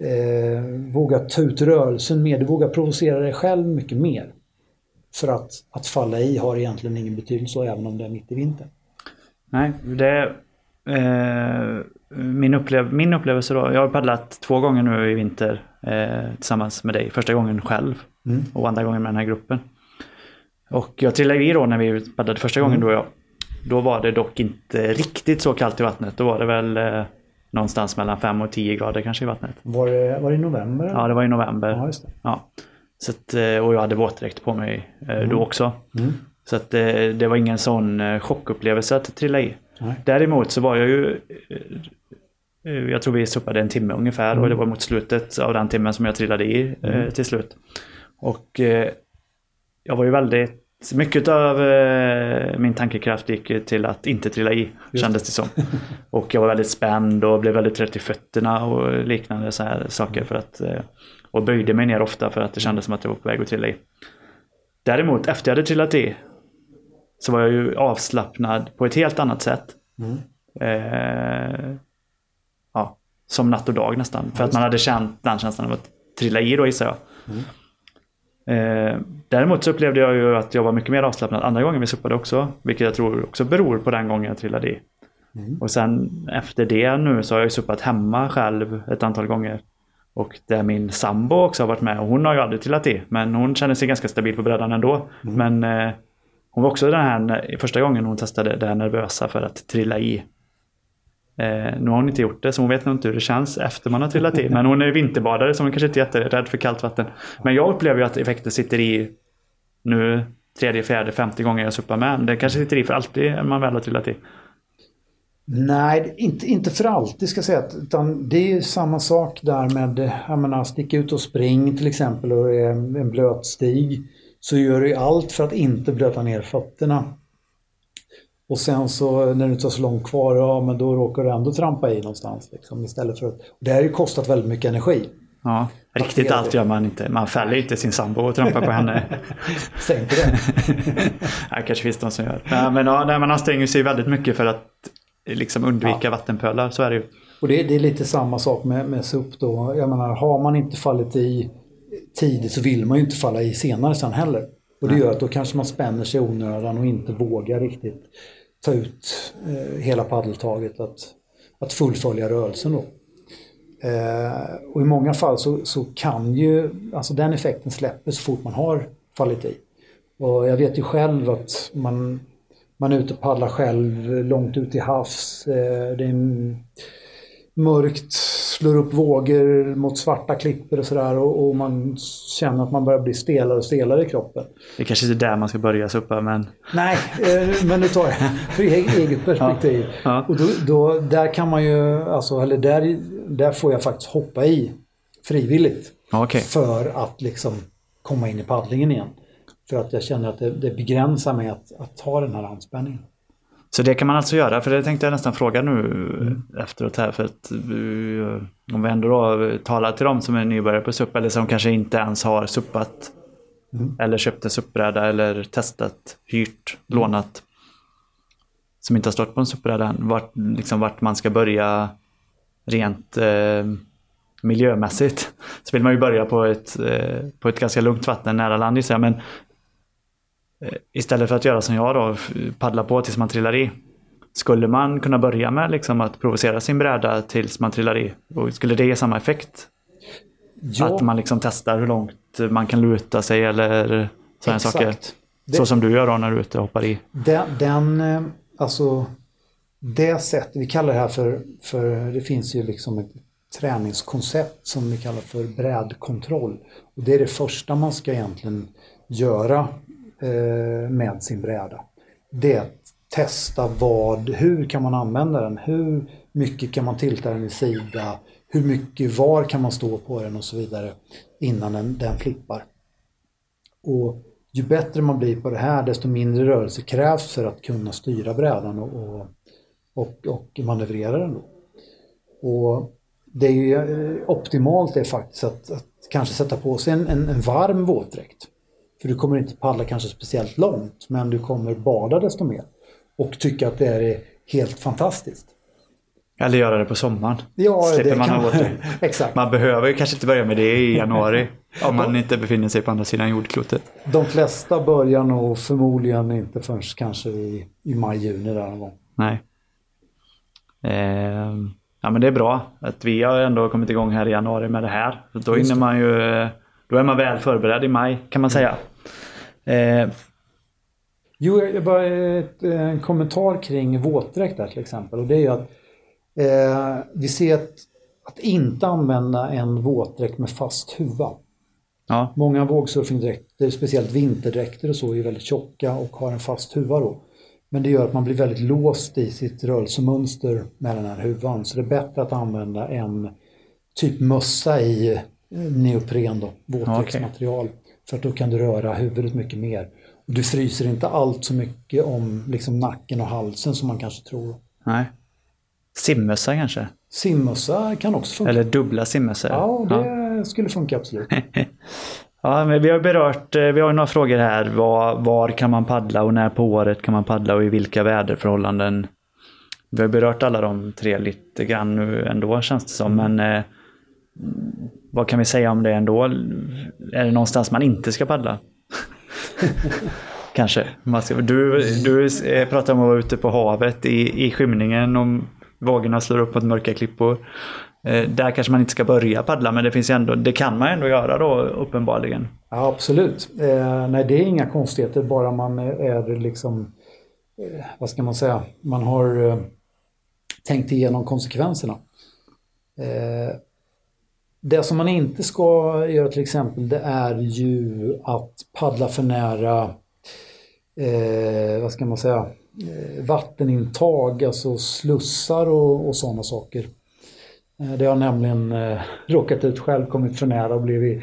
eh, våga ta ut rörelsen mer. Du vågar provocera dig själv mycket mer. För att, att falla i har egentligen ingen betydelse även om det är mitt i vintern. Nej, det eh, min, upplev min upplevelse då. Jag har paddlat två gånger nu i vinter eh, tillsammans med dig. Första gången själv och andra gången med den här gruppen. Och jag trillade i då när vi paddlade första gången du och jag. Då var det dock inte riktigt så kallt i vattnet. Då var det väl eh, någonstans mellan 5 och 10 grader kanske i vattnet. Var det, var det i november? Ja, det var i november. det. Ja. Så att, eh, och jag hade våtdräkt på mig eh, då också. Mm. Så att eh, det var ingen sån chockupplevelse att trilla i. Nej. Däremot så var jag ju... Jag tror vi suppade en timme ungefär Mm. och det var mot slutet av den timmen som jag trillade i eh, till slut. Och jag var ju väldigt... Mycket av eh, min tankekraft gick till att inte trilla i, kändes det som. Och jag var väldigt spänd och blev väldigt trött i fötterna och liknande så här saker. För att, eh, och böjde mig ner ofta för att det kändes som att jag var på väg att trilla i. Däremot efter jag hade trillat i så var jag ju avslappnad på ett helt annat sätt. Mm. Eh, ja, som natt och dag nästan. För att man hade känt den känslan av att trilla i då gissar jag. Eh, däremot så upplevde jag ju att jag var mycket mer avslappnad andra gången vi suppade också. Vilket jag tror också beror på den gången jag trillade i. Och sen efter det nu så har jag ju suppat hemma själv ett antal gånger. Och där min sambo också har varit med. Och hon har ju aldrig trillat i. Men hon känner sig ganska stabil på brädan ändå. Men eh, hon var också den här första gången hon testade det här nervösa för att trilla i. Eh, nu har hon inte gjort det så hon vet nog inte hur det känns efter man har trillat i. Men hon är vinterbadare så hon kanske inte är jätterädd för kallt vatten. Men jag upplever ju att effekten sitter i nu tredje, fjärde, femte gången jag suppar med. Det kanske sitter i för alltid när man väl har trillat i. Nej, inte, inte för alltid ska jag säga. Utan det är ju samma sak där med, jag menar, sticka ut och spring till exempel och eh, en blöt stig. Så gör du allt för att inte blöta ner fötterna. Och sen så när du inte har så långt kvar, ja men då råkar du ändå trampa i någonstans. Liksom, istället för att, det har ju kostat väldigt mycket energi. Ja, riktigt allt gör man inte. Man fäller inte sin sambo och trampar på henne. *laughs* Tänk på det. *laughs* det kanske finns de som gör. Nej, men ja, nej, man anstränger sig väldigt mycket för att liksom undvika vattenpölar. Så är det ju. Och det, det är lite samma sak med, med SUP då. Jag menar, har man inte fallit i tidigt så vill man ju inte falla i senare sen heller. Och det gör att då kanske man spänner sig i onödan och inte vågar riktigt ta ut eh, hela paddeltaget att, att fullfölja rörelsen då. Eh, och i många fall så, så kan ju, alltså den effekten släpper så fort man har fallit i. Och jag vet ju själv att man, man är ute och paddlar själv långt ut i havs. Eh, det är mörkt, slår upp vågor mot svarta klippor och sådär och, och man känner att man börjar bli stelare och stelare i kroppen. Det kanske inte är där man ska börja suppa men Nej, eh, men det tar jag *laughs* för eget, perspektiv. Ja. Och då, då, där kan man ju, alltså, eller där, där får jag faktiskt hoppa i frivilligt. ja, okej. För att liksom komma in i paddlingen igen. För att jag känner att det, det begränsar mig att, att ta den här anspänningen. Så det kan man alltså göra, för det tänkte jag nästan fråga nu efteråt här. För att eh, om vi ändå då talar till dem som är nybörjare på SUP eller som kanske inte ens har suppat. Eller köpt en SUP-bräda eller testat, hyrt, lånat. Som inte har stått på en SUP-bräda än. Vart, liksom vart man ska börja rent eh, miljömässigt. *laughs* Så vill man ju börja på ett, eh, på ett ganska lugnt vatten nära land gissar jag. Men Istället för att göra som jag då, paddla på tills man trillar i. Skulle man kunna börja med liksom att provocera sin bräda tills man trillar i? Och skulle det ge samma effekt? Ja, Att man liksom testar hur långt man kan luta sig eller sådana saker? Det- Så som du gör då när du är ute och hoppar i. Den, den eh, alltså det sätt, vi kallar det här för, för det finns ju liksom ett träningskoncept som vi kallar för brädkontroll. Och det är det första man ska egentligen göra eh, Eh, med sin bräda. Det är att testa vad, hur kan man använda den? Hur mycket kan man tilta den i sida? Hur mycket, var kan man stå på den och så vidare innan den, den flippar. Och ju bättre man blir på det här desto mindre rörelse krävs för att kunna styra brädan och, och, och, och manövrera den. Då. Och det är ju eh, optimalt är faktiskt att, att kanske sätta på sig en, en, en varm våtdräkt. För du kommer inte paddla kanske speciellt långt men du kommer bada desto mer. Och tycka att det är helt fantastiskt. Eller göra det på sommaren. Ja, Slipper det man kan våtdräkt. *laughs* Exakt. Man behöver ju kanske inte börja med det i januari. om man inte befinner sig på andra sidan jordklotet. De flesta börjar nog förmodligen inte förrän kanske i, i maj-juni där någon gång. Nej. Eh, ja men det är bra att vi har ändå kommit igång här i januari med det här. Då, Just hinner man ju, då är man väl förberedd i maj kan man säga. Eh, Jo, jag bara ett, en kommentar kring våtdräkt där till exempel. Och det är ju att eh, vi ser att, att inte använda en våtdräkt med fast huva. Ja, Många vågsurfingdräkter, speciellt vinterdräkter och så, är väldigt tjocka och har en fast huva då. Men det gör att man blir väldigt låst i sitt rörelsemönster med den här huvan. Så det är bättre att använda en typ mössa i neopren då, våtdräktsmaterial. För att då kan du röra huvudet mycket mer. Och du fryser inte allt så mycket om liksom nacken och halsen som man kanske tror. nej. Simmössa kanske? Simmössa kan också funka. Eller dubbla simmössor? Ja, det skulle funka absolut. *laughs* Ja, men vi har berört, eh, vi har några frågor här. Var, var kan man paddla och när på året kan man paddla och i vilka väderförhållanden? Vi har berört alla de tre lite grann nu ändå känns det som. Men eh, vad kan vi säga om det ändå? Är det någonstans man inte ska paddla? *laughs* Kanske. Du, du eh, pratar om att vara ute på havet i, i skymningen om vågorna slår upp mot mörka klippor. Eh, där kanske man inte ska börja paddla men det, finns ändå, det kan man ändå göra då uppenbarligen. Ja, absolut. Eh, nej, det är inga konstigheter bara man är liksom, eh, vad ska man säga, man har eh, tänkt igenom konsekvenserna. Det som man inte ska göra till exempel det är ju att paddla för nära, eh, vad ska man säga, eh, vattenintag, alltså slussar och, och sådana saker. Eh, Det har nämligen eh, *laughs* råkat ut själv, kommit för nära och blivit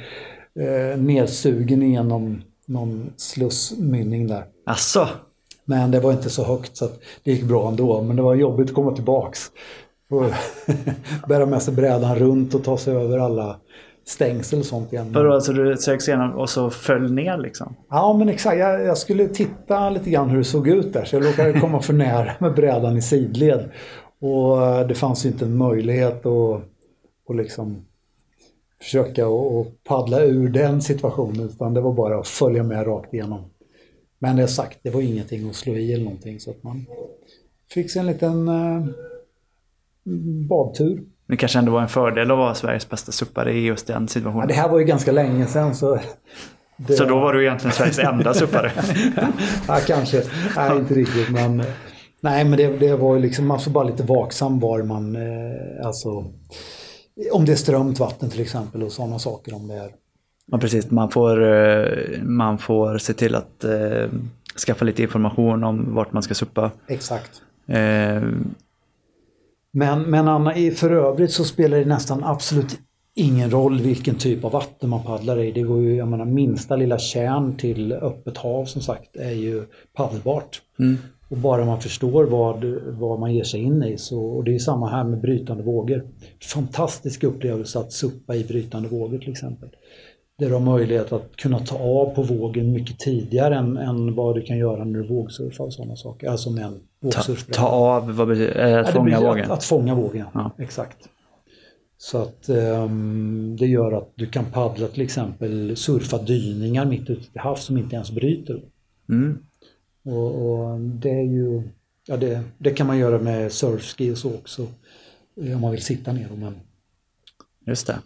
eh, nedsugen igenom någon slussmynning där. Asså? Men det var inte så högt så det gick bra ändå. Men det var jobbigt att komma tillbaks. Få *laughs* bära med sig brädan runt och ta sig över alla stängsel och sånt igen. Vadå, alltså du söks igenom och så föll ner liksom? Ja men exakt, jag, jag skulle titta lite grann hur det såg ut där så jag råkade komma för nära med brädan i sidled. Och eh, det fanns inte en möjlighet att, att liksom försöka att paddla ur den situationen utan det var bara att följa med rakt igenom. Men det sagt, det var ingenting att slå i eller någonting så att man fick sig en liten eh, badtur. Det kanske ändå var en fördel att vara Sveriges bästa suppare i just den situationen. Ja, det här var ju ganska länge sedan så... Det... Så då var du egentligen Sveriges enda suppare? *laughs* ja, kanske. Nej, inte riktigt. Men, nej, men det, det var ju liksom, man får bara lite vaksam var man, eh, alltså, om det är strömt vatten till exempel och sådana saker om det är. Ja, precis. Man får, eh, man får se till att eh, skaffa lite information om vart man ska suppa. Exakt. Eh, Men, men Anna, för övrigt så spelar det nästan absolut ingen roll vilken typ av vatten man paddlar i. Det går ju, jag menar minsta lilla tjärn till öppet hav som sagt är ju paddelbart. mm. Och bara man förstår vad, vad man ger sig in i så, och det är samma här med brytande vågor. Fantastisk upplevelse att suppa i brytande vågor till exempel. Där du har möjlighet att kunna ta av på vågen mycket tidigare än, än vad du kan göra när du vågsurfar och sådana saker. Alltså med en ta, ta av, vad betyder Ja, Att det fånga blir vågen? Att, att fånga vågen, Ja. exakt. Så att ehm, det gör att du kan paddla till exempel surfa dyningar mitt ute till havs som inte ens bryter. Mm. Och, och det är ju, ja det, det kan man göra med surfski och så också. eh, Om man vill sitta ner. Men Just det.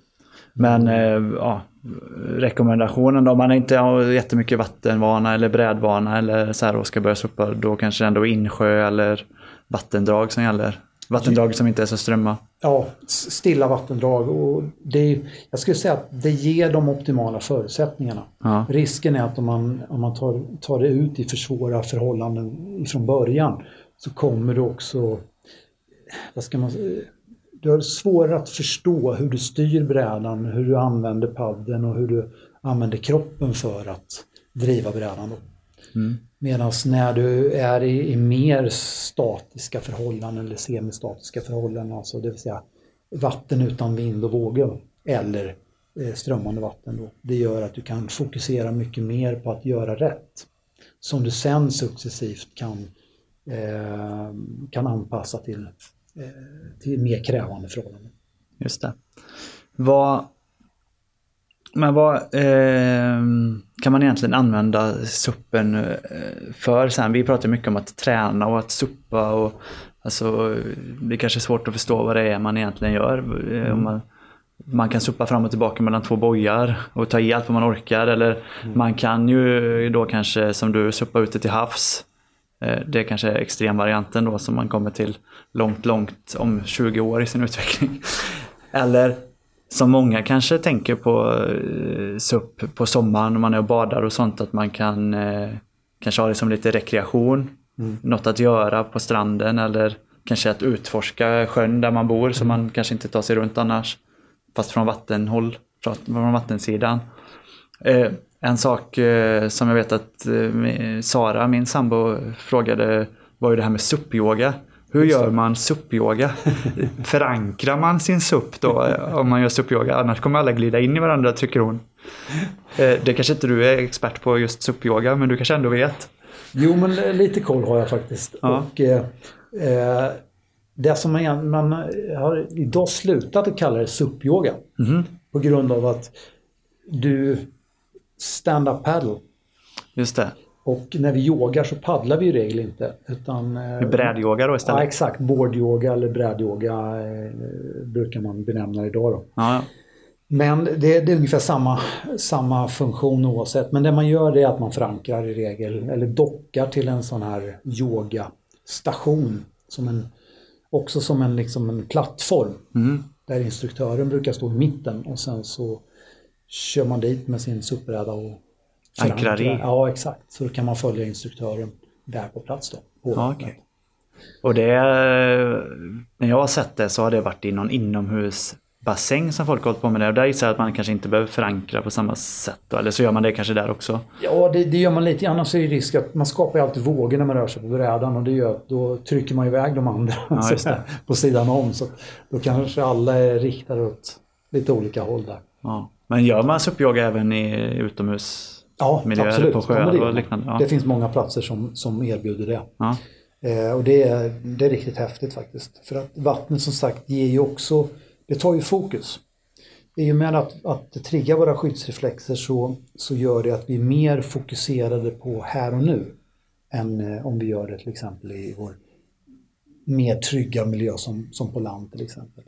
Men eh, ja, rekommendationen då, om man inte har jättemycket vattenvana eller brädvana eller så här och ska börja suppa, då kanske ändå insjö eller vattendrag som gäller. Vattendrag som inte är så strömma. ja, stilla vattendrag. Och det jag skulle säga att det ger de optimala förutsättningarna. Ja. Risken är att om man, om man tar, tar det ut i för svåra förhållanden från början så kommer du också, vad ska man säga, du har svårare att förstå hur du styr brädan, hur du använder padden och hur du använder kroppen för att driva brädan. Mm. Medan när du är i, i mer statiska förhållanden eller semistatiska förhållanden, alltså det vill säga vatten utan vind och vågor eller eh, strömmande vatten då, det gör att du kan fokusera mycket mer på att göra rätt. Som du sen successivt kan, eh, kan anpassa till, till mer krävande förhållanden. Just det. Vad, men vad eh, kan man egentligen använda suppen eh, för sen? Vi pratar mycket om att träna och att suppa och alltså det är kanske är svårt att förstå vad det är man egentligen gör. Eh, Om man, man kan suppa fram och tillbaka mellan två bojar och ta i allt vad man orkar. Eller man kan ju då kanske som du suppa ute till havs. Eh, Det är kanske är extremvarianten då som man kommer till långt, långt om 20 år i sin utveckling. *laughs* Eller som många kanske tänker på eh, SUP på sommaren när man är och badar och sånt att man kan eh, kanske ha det som lite rekreation. Något att göra på stranden eller kanske att utforska sjön där man bor så man kanske inte tar sig runt annars. Fast från vattenhåll, från vattensidan. En sak eh, som jag vet att eh, Sara, min sambo, frågade var ju det här med SUP-yoga. Hur gör man SUP-yoga? *laughs* Förankrar man sin SUP då eh, om man gör SUP-yoga? Annars kommer alla glida in i varandra tycker hon. Eh, det kanske inte du är expert på just SUP-yoga men du kanske ändå vet? Jo, men lite koll har jag faktiskt. Ja. Och, eh, eh, det som man, man har idag slutat att kalla det SUP-yoga. Mhm. På grund av att du stand-up paddle. Just det. Och när vi yogar så paddlar vi i regel inte. Utan, eh, Brädyoga då Ja, istället? exakt. Boardyoga eller brädyoga eh, brukar man benämna det idag. Då. Ja, ja. Men det, det är ungefär samma, samma funktion oavsett. Men det man gör är att man förankrar i regel, eller dockar till en sån här yogastation. Som en, också som en, liksom en plattform. Mhm. Där instruktören brukar stå i mitten och sen så kör man dit med sin SUP-bräda och Ankrar i. Ja, exakt. Så då kan man följa instruktören där på plats då. På vattnet. okej. Och det, när jag har sett det så har det varit i någon inomhusbassäng som folk har hållit på med det. Och där gissar jag att man kanske inte behöver förankra på samma sätt. Då. Eller så gör man det kanske där också. Ja, det, det gör man lite. Annars är det risk att man skapar alltid vågor när man rör sig på brädan och det gör att då trycker man iväg de andra Ja, *laughs* på sidan om. Så då kanske alla är riktade åt lite olika håll där. Ja. Men gör man SUP-yoga även i utomhus? Ja, absolut. på sjöar Ja, och liknande, ja. det finns många platser som, som erbjuder det. Ja. Eh, och det är, det är riktigt häftigt faktiskt. För att vattnet som sagt ger ju också, det tar ju fokus. I och med att, att det triggar våra skyddsreflexer så, så gör det att vi är mer fokuserade på här och nu. Än eh, om vi gör det till exempel i vår mer trygga miljö som, som på land till exempel.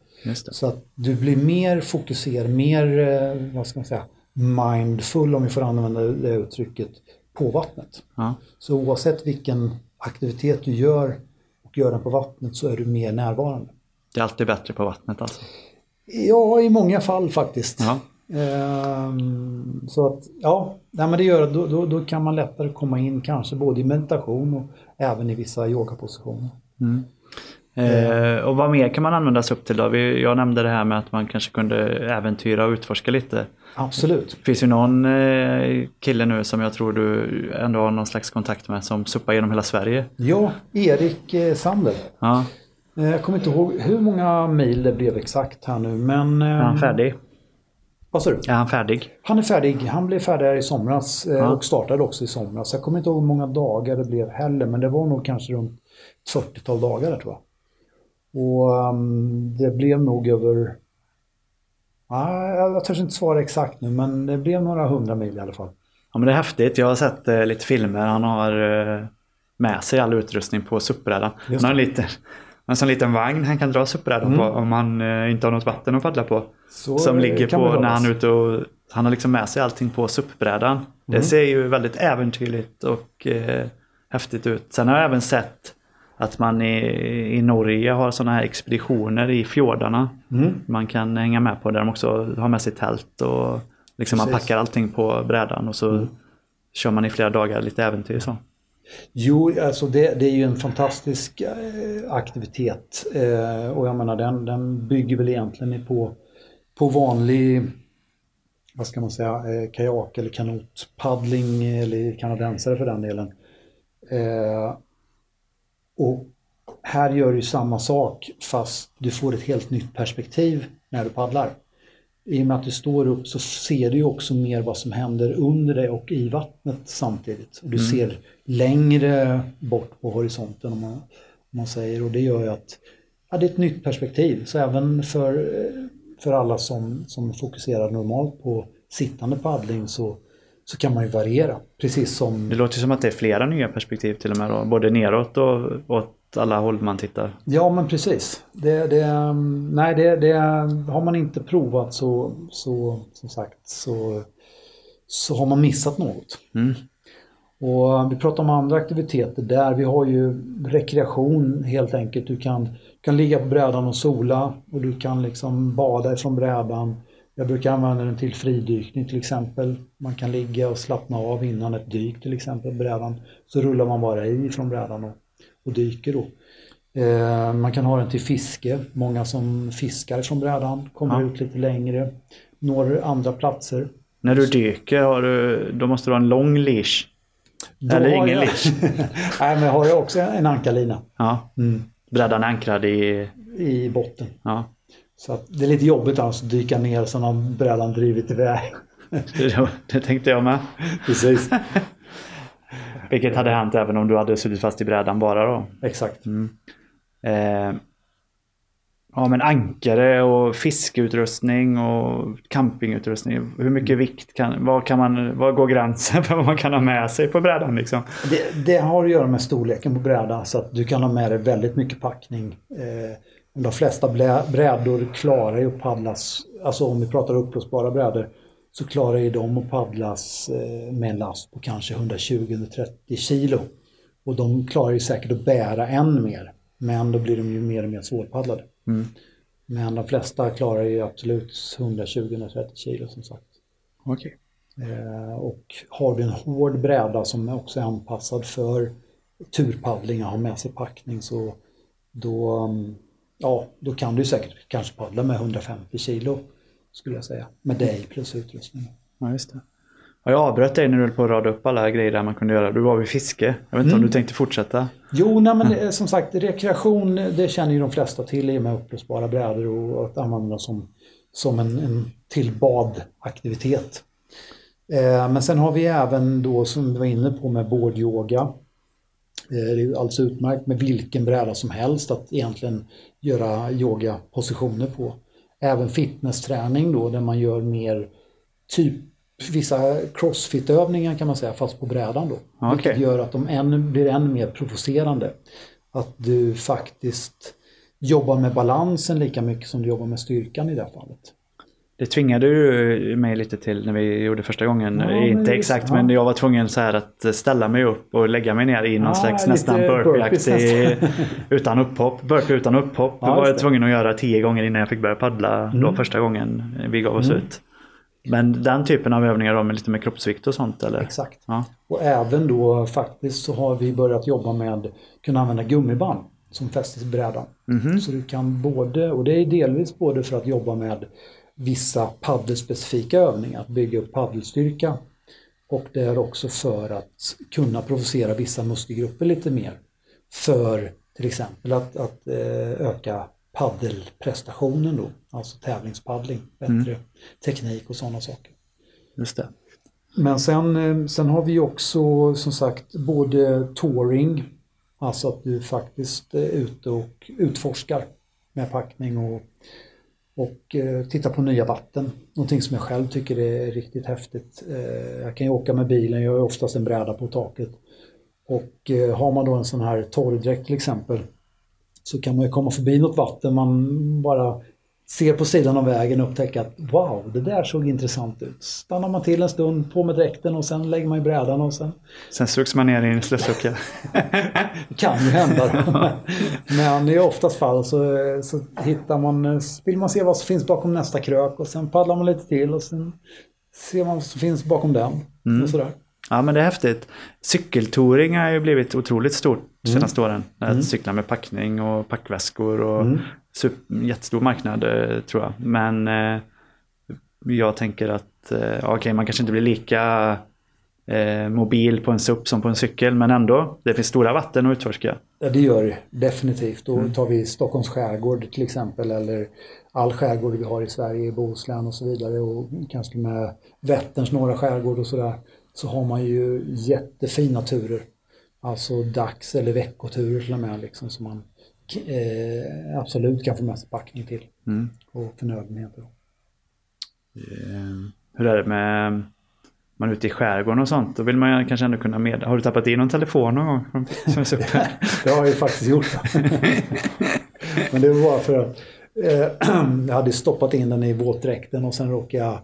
Så att du blir mer fokuserad, mer, eh, vad ska man säga, mindful om vi får använda det uttrycket, på vattnet. Ja. Så oavsett vilken aktivitet du gör och gör den på vattnet så är du mer närvarande. Det är alltid bättre på vattnet alltså. Ja, i många fall faktiskt. Ja. Ehm, så att, ja, men det gör att då, då, då kan man lättare komma in kanske både i meditation och även i vissa yogapositioner. Eh, och vad mer kan man använda sig upp till då? Vi, jag nämnde det här med att man kanske kunde äventyra och utforska lite. Absolut. Det finns ju någon eh, kille nu som jag tror du ändå har någon slags kontakt med som suppar genom hela Sverige. Ja, Erik eh, Sander. Ja, Eh, Jag kommer inte ihåg hur många mil det blev exakt här nu men... är han färdig? Vad sa du? Är han färdig? Han är färdig. Han blev färdig här i somras eh, Ja. och startade också i somras. Jag kommer inte ihåg hur många dagar det blev heller men det var nog kanske runt ett 40-tal dagar tror jag. Och ehm, det blev nog över... Ah, jag jag törs inte svara exakt nu men det blev några hundra mil i alla fall. Ja men det är häftigt. Jag har sett eh, lite filmer. Han har eh, med sig all utrustning på SUP-brädan. Han har en liten, *laughs* en sån liten vagn han kan dra SUP-brädan på om han eh, inte har något vatten att paddla på. Så som ligger på när han är ute och han har liksom med sig allting på SUP-brädan. Det Mm. ser ju väldigt äventyrligt och eh, häftigt ut. Sen har jag även sett att man i, i Norge har sådana här expeditioner i fjordarna. Mm. Man kan hänga med på där de också har med sig tält och liksom man packar allting på brädan och så kör man i flera dagar lite äventyr så. Jo, alltså det, det är ju en fantastisk eh, aktivitet. Eh, och jag menar den, den bygger väl egentligen på, på vanlig, vad ska man säga, eh, kajak eller kanotpaddling eller kanadensare för den delen. Och här gör du samma sak fast du får ett helt nytt perspektiv när du paddlar. I och med att du står upp så ser du också mer vad som händer under dig och i vattnet samtidigt. Och du ser längre bort på horisonten om man, om man säger. Och det gör ju att ja, det är ett nytt perspektiv. Så även för, för alla som, som fokuserar normalt på sittande paddling så, så kan man ju variera. Precis som Det låter som att det är flera nya perspektiv till och med då. Både neråt och åt alla håll man tittar. Ja men precis. Det, det, nej, det, det, har man inte provat så, så som sagt så, så har man missat något. Mm. Och vi pratar om andra aktiviteter där. Vi har ju rekreation helt enkelt. Du kan, kan ligga på brädan och sola och du kan liksom bada ifrån brädan. Jag brukar använda den till fridykning till exempel. Man kan ligga och slappna av innan ett dyk till exempel brädan. Så rullar man bara i från brädan och, och dyker då. Eh, man kan ha den till fiske. Många som fiskar från brädan kommer Ja. ut lite längre. Når andra platser. När du dyker, har du, då måste du ha en lång leash. Då Eller ingen jag- leash. *laughs* Nej men jag har ju också en ankarlina Ja. mm. Brädan är ankrad i... i botten. Ja. Så det är lite jobbigt alltså att dyka ner så har brädan drivit iväg. Det, *laughs* det tänkte jag med. Precis. Vilket hade hänt även om du hade suttit fast i brädan bara då. Exakt. Eh, ja men ankare och fiskeutrustning och campingutrustning. Hur mycket vikt kan, vad kan man, vad går gränsen *laughs* för vad man kan ha med sig på brädan liksom? Det, det har att göra med storleken på brädan så att du kan ha med dig väldigt mycket packning. Eh, de flesta brädor klarar ju att paddlas, alltså om vi pratar uppblåsbara brädor, så klarar ju de att paddlas eh, med en last på kanske 120-130 kilo. Och de klarar ju säkert att bära än mer, men då blir de ju mer och mer svårpaddlade. Mm. Men de flesta klarar ju absolut 120-130 kilo som sagt. Okej. Eh, och har du en hård bräda som också är anpassad för turpaddling och har med sig packning så då, mm, ja, då kan du säkert kanske paddla med 150 kilo skulle jag säga. Med dig plus utrustning. Ja, just det. Ja, jag avbröt dig när du höll på att rada upp alla grejer där man kunde göra. Du var vid fiske. Jag vet inte om du tänkte fortsätta? Jo, nej, men det, som sagt rekreation det känner ju de flesta till i och med upplösbara brädor och att använda dem som, som en, en till badaktivitet. Eh, men sen har vi även då som vi var inne på med boardyoga. Eh, det är ju alldeles utmärkt med vilken bräda som helst att egentligen göra yogapositioner på. Även fitnessträning då där man gör mer typ vissa crossfit-övningar kan man säga fast på brädan då. Ja, Vilket okej. gör att de än, blir ännu mer provocerande. Att du faktiskt jobbar med balansen lika mycket som du jobbar med styrkan i det här fallet. Det tvingade du mig lite till när vi gjorde första gången. Ja, Inte exakt, ja. men jag var tvungen så här att ställa mig upp och lägga mig ner i någon Ah, slags nästan burpee-aktig *laughs* utan upphopp. Burpee utan upphopp. Ja, var jag tvungen att göra tio gånger innan jag fick börja paddla då Mm. första gången vi gav oss Mm. ut. Men den typen av övningar då med lite med kroppsvikt och sånt eller? Exakt. Ja. Och även då faktiskt så har vi börjat jobba med att kunna använda gummiband som fästes i brädan. Mhm. Så du kan både, och det är delvis både för att jobba med vissa paddelspecifika övningar, att bygga upp paddelstyrka. Och det är också för att kunna provocera vissa muskelgrupper lite mer. För till exempel att, att eh, öka paddelprestationen då, alltså tävlingspaddling, bättre teknik och sådana saker. Just det. Men sen, eh, sen har vi också som sagt både touring, alltså att du faktiskt är ute och utforskar med packning och, och eh, titta på nya vatten. Någonting som jag själv tycker är riktigt häftigt. Eh, jag kan ju åka med bilen, jag har oftast en bräda på taket. Och eh, har man då en sån här torrdräkt till exempel så kan man ju komma förbi något vatten man bara ser på sidan av vägen och upptäcker att wow, det där såg intressant ut. Stannar man till en stund, på med dräkten och sen lägger man i brädan och sen Sen sugs man ner i en slusslucka. det *laughs* kan ju hända. *laughs* Men i oftast fall så, så hittar man, vill man se vad som finns bakom nästa krök och sen paddlar man lite till och sen ser man vad som finns bakom den. Och sådär. Ja men det är häftigt. Cykeltouring har ju blivit otroligt stort de senaste åren. Att cykla med packning och packväskor och Mm. Super, jättestor marknad eh, tror jag. Men eh, jag tänker att eh, okej man kanske inte blir lika mobil på en SUP som på en cykel. Men ändå, det finns stora vatten att utforska. Ja, det gör det definitivt. Då tar vi Stockholms skärgård till exempel eller all skärgård vi har i Sverige, i Bohuslän och så vidare och kanske med Vätterns norra skärgård och sådär. Så har man ju jättefina turer. Alltså dags eller veckoturer till och med liksom som man eh, absolut kan få med sig packning till och förnödenheter. Eh, hur är det med man är ute i skärgården och sånt. Då vill man kanske ändå kunna med. Har du tappat i någon telefon någon gång? Som är? *laughs* Det har jag ju faktiskt gjort. *laughs* Men det var bara för att eh, *clears throat* jag hade stoppat in den i våtdräkten och sen råkade jag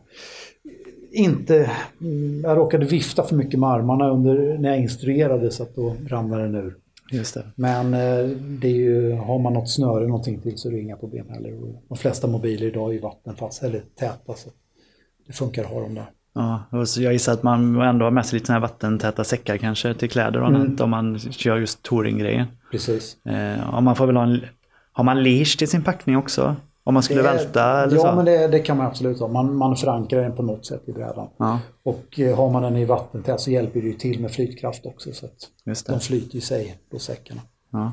inte... mm, Jag råkade vifta för mycket med armarna under, när jag instruerade så att då ramlade den ur. Just det. Men eh, det ju, har man något snöre någonting till så är det inga problem heller. De flesta mobiler idag är ju vattenfast eller täta så det funkar att ha dem där. Ja, och så jag gissar att man ändå har med sig lite såna här vattentäta säckar kanske till kläder och Mm. annat om man kör just touringgrejen. Precis. Eh, man får väl ha en, har man leash till sin packning också? Om man skulle Det- välta eller ja, så? men det, det kan man absolut ha. Man, man förankrar den på något sätt i brädan. Ja, Och eh, har man den i vattentät så hjälper det ju till med flytkraft också. Så att de flyter i sig, då säckarna. Ja.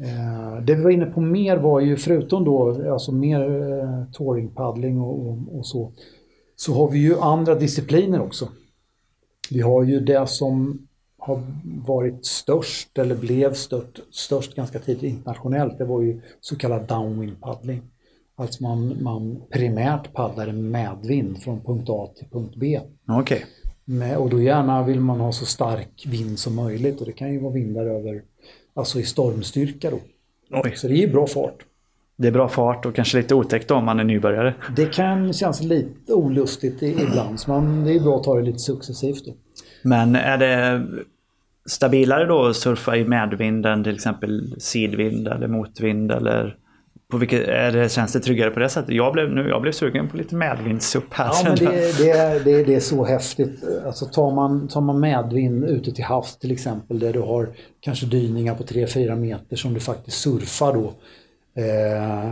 Eh, det vi var inne på mer var ju förutom då alltså mer eh, touringpaddling och, och, och så. Så har vi ju andra discipliner också. Vi har ju det som har varit störst eller blev stört, störst ganska tidigt internationellt. Det var ju så kallad downwind paddling. Alltså man, man primärt paddlar en medvind från punkt A till punkt B. Okej. Med, och då gärna vill man ha så stark vind som möjligt och det kan ju vara vindar över, alltså i stormstyrka då. Oj. Så det är bra fart. Det är bra fart och kanske lite otäckt om man är nybörjare. Det kan kännas lite olustigt ibland, så man, det är bra att ta det lite successivt då. Men är det stabilare då att surfa i medvind än till exempel sidvind eller motvind eller på vilket, är det, känns det tryggare på det sättet? Jag blev, nu, jag blev sugen på lite medvindsupp här. Ja, men det, det, är, det, är, det är så häftigt. Alltså tar man, tar man medvind ute till havs till exempel där du har kanske dyningar på 3-4 meter som du faktiskt surfar då. Eh,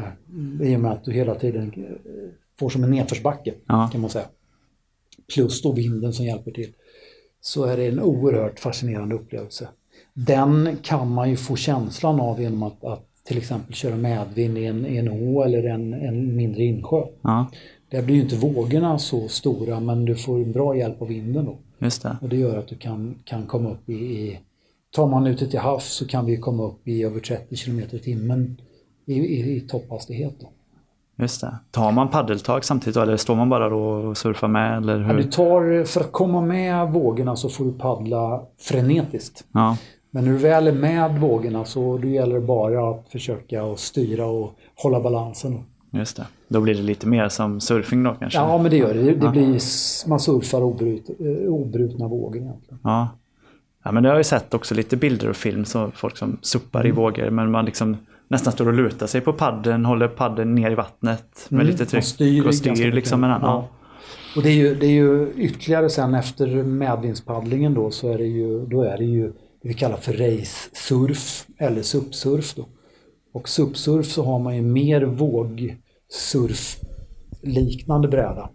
I och med att du hela tiden eh, får som en nedförsbacke Ja. kan man säga. Plus då vinden som hjälper till. Så är det en oerhört fascinerande upplevelse. Den kan man ju få känslan av genom att, att till exempel köra medvind i en, i en å eller en, en mindre insjö. Ja, Där blir ju inte vågorna så stora men du får bra hjälp av vinden då. just det. Och det gör att du kan, kan komma upp i, i Tar man ute till havs så kan vi komma upp i över 30 km i timmen i, i, i topphastighet. Då. Just det. Tar man paddeltag samtidigt då, eller står man bara då och surfar med? Eller Ja, hur? du tar, för att komma med vågorna så får du paddla frenetiskt. Ja, Men när du väl är med vågorna så då gäller det bara att försöka att styra och hålla balansen. just det. Då blir det lite mer som surfing då kanske? Ja men det gör det. Det, blir, man surfar obrut, eh, obrutna vågor egentligen. Ja. ja, men det har jag ju sett också lite bilder och film, så folk som suppar Mm. i vågor, men man liksom nästan står och lutar sig på padden, håller padden ner i vattnet med Mm, lite tryck styr och styr liksom med den. Ja. Och det är, ju, det är ju ytterligare sen efter medvindspaddlingen då så är det ju, då är det ju vi kallar för race-surf eller SUP-surf då. Och SUP-surf så har man ju mer vågsurf liknande bräda.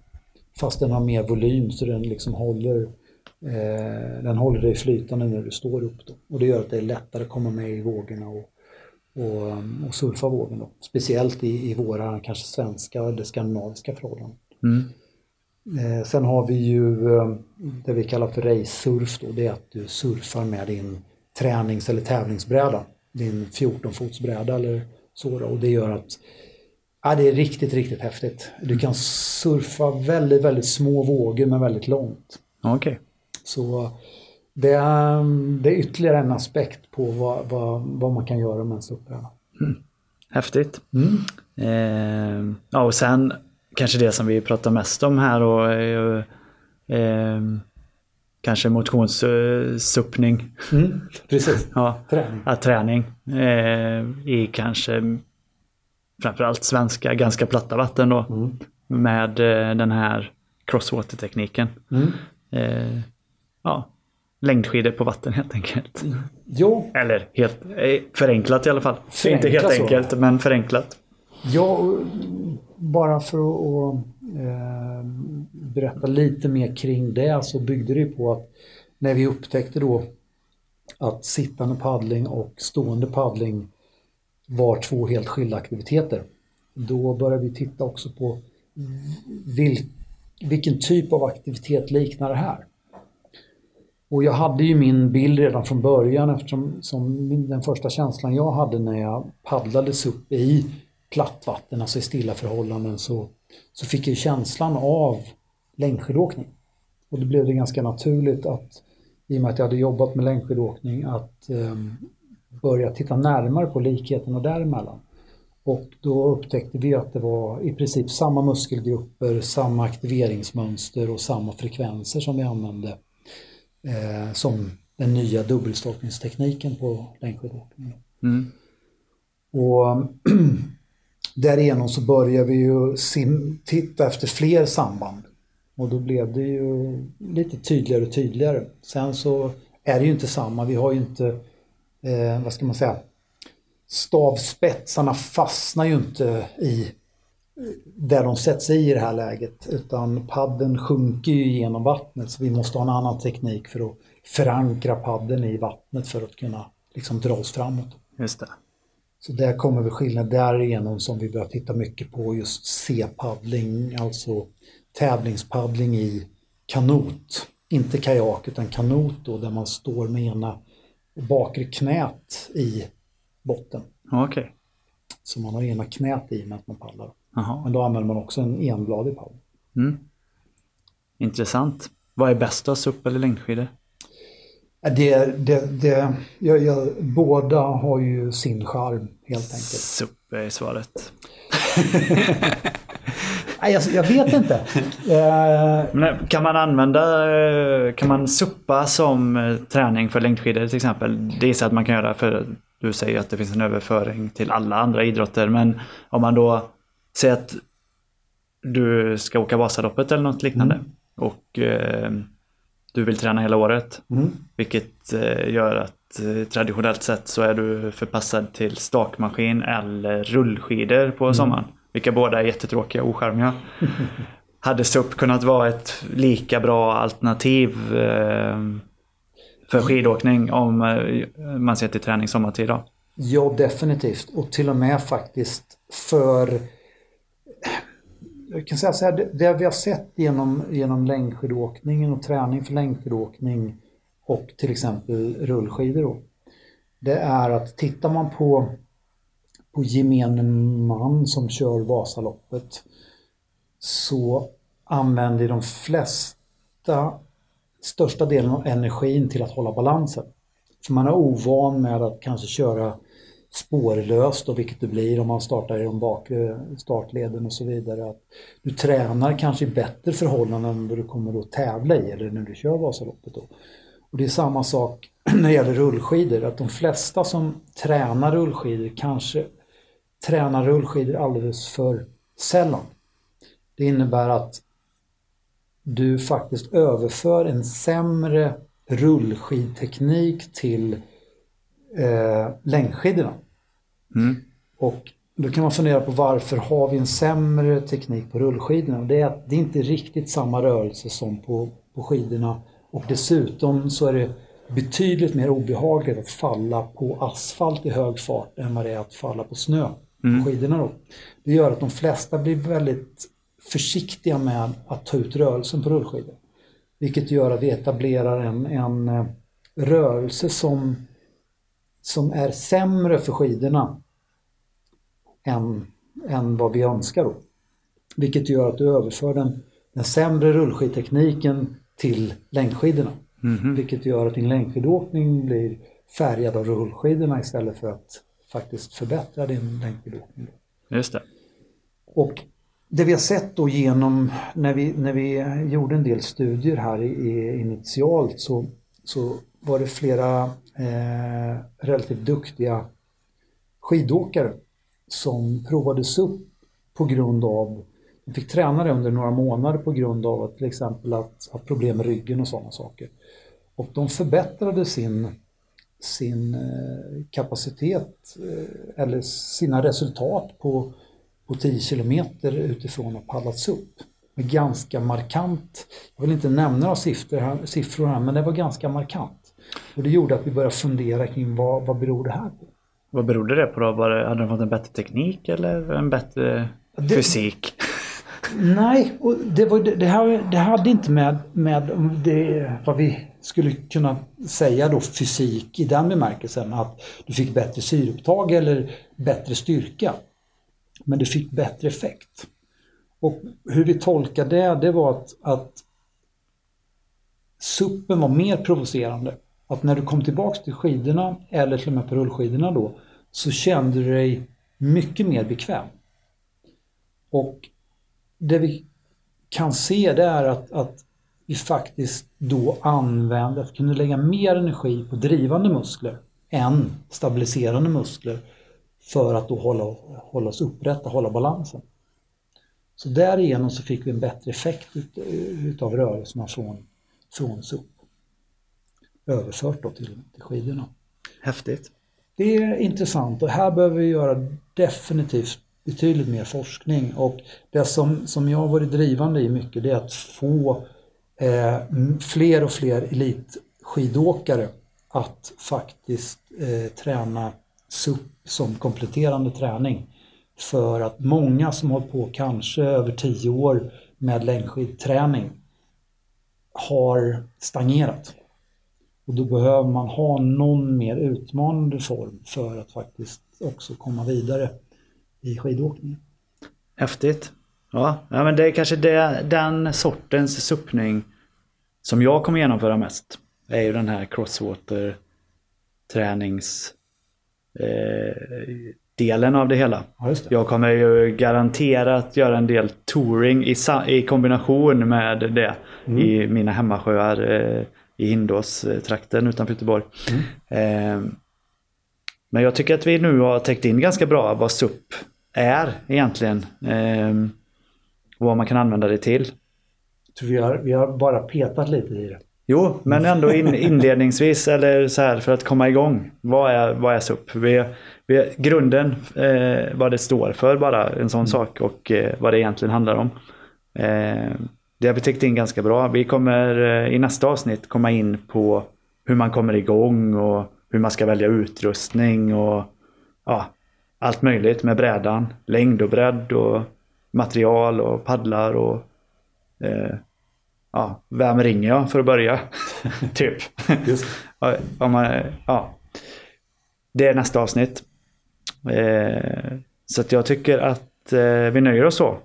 Fast den har mer volym så den liksom håller eh, den håller dig flytande när du står upp då. Och det gör att det är lättare att komma med i vågorna och, och, mm, och surfa vågen då. Speciellt i, i våra kanske svenska eller skandinaviska förhållanden. Mm. Eh, sen har vi ju eh, det vi kallar för race-surf. Det är att du surfar med din tränings eller tävlingsbräda. Din 14-fotsbräda eller så då. Och det gör att ja, det är riktigt, riktigt häftigt. Du kan surfa väldigt, väldigt små vågor men väldigt långt. Okej. Så det är, det är ytterligare en aspekt på vad, vad, vad man kan göra med en SUP-bräda. Häftigt. Mm. Eh, ja, och sen kanske det som vi pratar mest om här då är ju eh, kanske motionssuppning. Mm, precis. *laughs* Ja, Träning. ja, träning eh, i kanske framförallt svenska ganska platta vatten då. Mm. Med eh, den här crosswater-tekniken. Mm. Eh, ja, längdskidor på vatten helt enkelt. Jo, Eller helt eh, förenklat i alla fall. Förenklat Inte helt så. enkelt, men förenklat. Ja, bara för att eh, berätta lite mer kring det så byggde det ju på att när vi upptäckte då att sittande paddling och stående paddling var två helt skilda aktiviteter. Då började vi titta också på vil, vilken typ av aktivitet liknar det här? Och jag hade ju min bild redan från början eftersom som min, den första känslan jag hade när jag paddlades upp i plattvatten, alltså i stilla förhållanden, så, så fick jag känslan av längdskidåkning. Och då blev det ganska naturligt att, i och med att jag hade jobbat med längdskidåkning, att eh, börja titta närmare på likheterna däremellan. Och då upptäckte vi att det var i princip samma muskelgrupper, samma aktiveringsmönster och samma frekvenser som vi använde eh, som den nya dubbelstockningstekniken på längdskidåkning. Mm. Och *clears throat* därigenom så började vi ju titta efter fler samband. Och då blev det ju lite tydligare och tydligare. Sen så är det ju inte samma, vi har ju inte, eh, vad ska man säga, stavspetsarna fastnar ju inte i där de sätts i i det här läget utan padden sjunker ju genom vattnet så vi måste ha en annan teknik för att förankra padden i vattnet för att kunna liksom dra oss framåt. Just det. Så där kommer vi skillnad därigenom som vi börjar titta mycket på just C-paddling, alltså tävlingspaddling i kanot. Inte kajak utan kanot då där man står med ena bakre knät i botten. Okay. Så man har ena knät i med att man paddlar. Aha. Men då använder man också en enbladig paddel. Mm. Intressant. Vad är bäst då, SUP eller längdskidor? Det, det, det, jag, jag, båda har ju sin charm helt enkelt. SUP är svaret. *laughs* Nej, jag, jag vet inte. Eh, Men kan man använda, eh, kan man suppa som eh, träning för längdskidor till exempel? Det är så att man kan göra för du säger att det finns en överföring till alla andra idrotter. Men om man då säger att du ska åka Vasaloppet eller något liknande. Mm. Och eh, du vill träna hela året. Mm. Vilket eh, gör att eh, traditionellt sett så är du förpassad till stakmaskin eller rullskidor på mm. sommaren. Vilka båda är jättetråkiga och ocharmiga. *laughs* Hade SUP kunnat vara ett lika bra alternativ eh, för skidåkning om man ser till träning sommartid då? Ja, definitivt. Och till och med faktiskt för jag kan säga så här, det vi har sett genom, genom längdskidåkningen och träning för längdskidåkning och till exempel rullskidor då, det är att tittar man på, på gemene man som kör Vasaloppet så använder de flesta största delen av energin till att hålla balansen. För man är ovan med att kanske köra spårlöst och vilket det blir om man startar i de bakre eh, startleden och så vidare. Att du tränar kanske i bättre förhållanden än vad du kommer att tävla i eller när du kör Vasaloppet. Då. Och det är samma sak *clears throat* när det gäller rullskidor, att de flesta som tränar rullskidor kanske tränar rullskidor alldeles för sällan. Det innebär att du faktiskt överför en sämre rullskidteknik till eh, längdskidorna. Mm. Och då kan man fundera på varför har vi en sämre teknik på rullskidorna? Det är att det inte är riktigt samma rörelse som på, på skidorna och dessutom så är det betydligt mer obehagligt att falla på asfalt i hög fart än vad det är att falla på snö på mm. skidorna. Då. Det gör att de flesta blir väldigt försiktiga med att ta ut rörelsen på rullskidor. Vilket gör att vi etablerar en, en eh, rörelse som, som är sämre för skidorna än, än vad vi önskar. Då. Vilket gör att du överför den, den sämre rullskidtekniken till längdskidorna. Mm -hmm. Vilket gör att din längdskidåkning blir färgad av rullskidorna istället för att faktiskt förbättra din längdskidåkning. Just det. Och det vi har sett då genom, när vi, när vi gjorde en del studier här i, initialt så, så var det flera eh, relativt duktiga skidåkare som provades upp på grund av, de fick träna det under några månader på grund av att till exempel att ha problem med ryggen och sådana saker. Och de förbättrade sin, sin eh, kapacitet eh, eller sina resultat på på 10 kilometer utifrån och paddlats upp. Med ganska markant, jag vill inte nämna några siffror här, siffror här men det var ganska markant. Och det gjorde att vi började fundera kring vad, vad beror det här på? Vad berodde det på då? Var det, hade de fått en bättre teknik eller en bättre det, fysik? *laughs* Nej, och det, var, det, här, det hade inte med, med det, vad vi skulle kunna säga då fysik i den bemärkelsen att du fick bättre syreupptag eller bättre styrka. Men det fick bättre effekt. Och hur vi tolkade det, det var att, att suppen var mer provocerande. Att när du kom tillbaks till skidorna, eller till och med på rullskidorna då, så kände du dig mycket mer bekväm. Och det vi kan se det är att, att vi faktiskt då använde, kunde lägga mer energi på drivande muskler än stabiliserande muskler för att då hålla, hålla oss upprätta, hålla balansen. Så därigenom så fick vi en bättre effekt ut, utav rörelserna från, från SUP. Överfört då till, till skidorna. Häftigt. Det är intressant och här behöver vi göra definitivt betydligt mer forskning och det som, som jag har varit drivande i mycket det är att få eh, fler och fler elitskidåkare att faktiskt eh, träna SUP som kompletterande träning. För att många som hållit på kanske över tio år med längdskidträning har stagnerat. Och då behöver man ha någon mer utmanande form för att faktiskt också komma vidare i skidåkningen. Häftigt. Ja, ja men det är kanske det, den sortens suppning som jag kommer genomföra mest. är ju den här crosswater tränings eh, delen av det hela. Ja, det. Jag kommer ju garanterat göra en del touring i, i kombination med det mm. i mina hemmasjöar eh, i Hindås-trakten utanför Göteborg. Mm. Eh, men jag tycker att vi nu har täckt in ganska bra vad SUP är egentligen. Eh, och vad man kan använda det till. Vi har, vi har bara petat lite i det. Jo, men ändå in, inledningsvis eller så här för att komma igång. Vad är, vad är SUP? Vi, vi, grunden, eh, vad det står för bara, en sån mm. sak och eh, vad det egentligen handlar om. Eh, det har vi täckt in ganska bra. Vi kommer eh, i nästa avsnitt komma in på hur man kommer igång och hur man ska välja utrustning och ja, allt möjligt med brädan. Längd och bredd och material och paddlar och eh, ja, vem ringer jag för att börja? *laughs* typ. Just. Om man, ja. Det är nästa avsnitt. Eh, så jag tycker att eh, vi nöjer oss så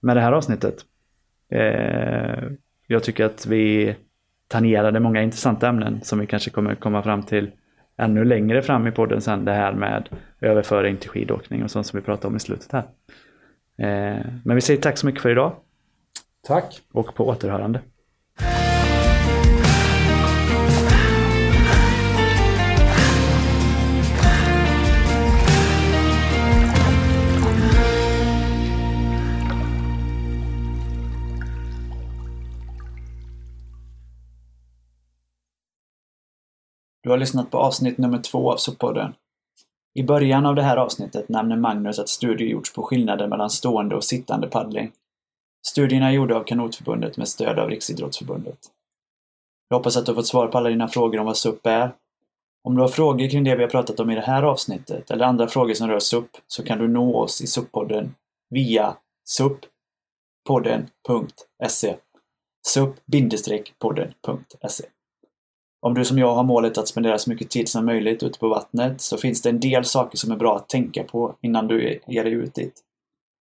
med det här avsnittet. Eh, jag tycker att vi tangerade många intressanta ämnen som vi kanske kommer komma fram till ännu längre fram i podden sen. Det här med överföring till skidåkning och sånt som vi pratade om i slutet här. Eh, men vi säger tack så mycket för idag. Tack. Och på återhörande. Du har lyssnat på avsnitt nummer två av SOP-podden. I början av det här avsnittet nämner Magnus att studier gjorts på skillnaden mellan stående och sittande paddling. Studierna är gjorda av Kanotförbundet med stöd av Riksidrottsförbundet. Jag hoppas att du har fått svar på alla dina frågor om vad SUP är. Om du har frågor kring det vi har pratat om i det här avsnittet eller andra frågor som rör SUP så kan du nå oss i SUP-podden via sup-podden.se sup-podden.se om du som jag har målet att spendera så mycket tid som möjligt ute på vattnet så finns det en del saker som är bra att tänka på innan du ger dig ut dit.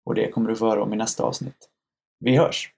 Och det kommer du få höra om i nästa avsnitt. Vi hörs!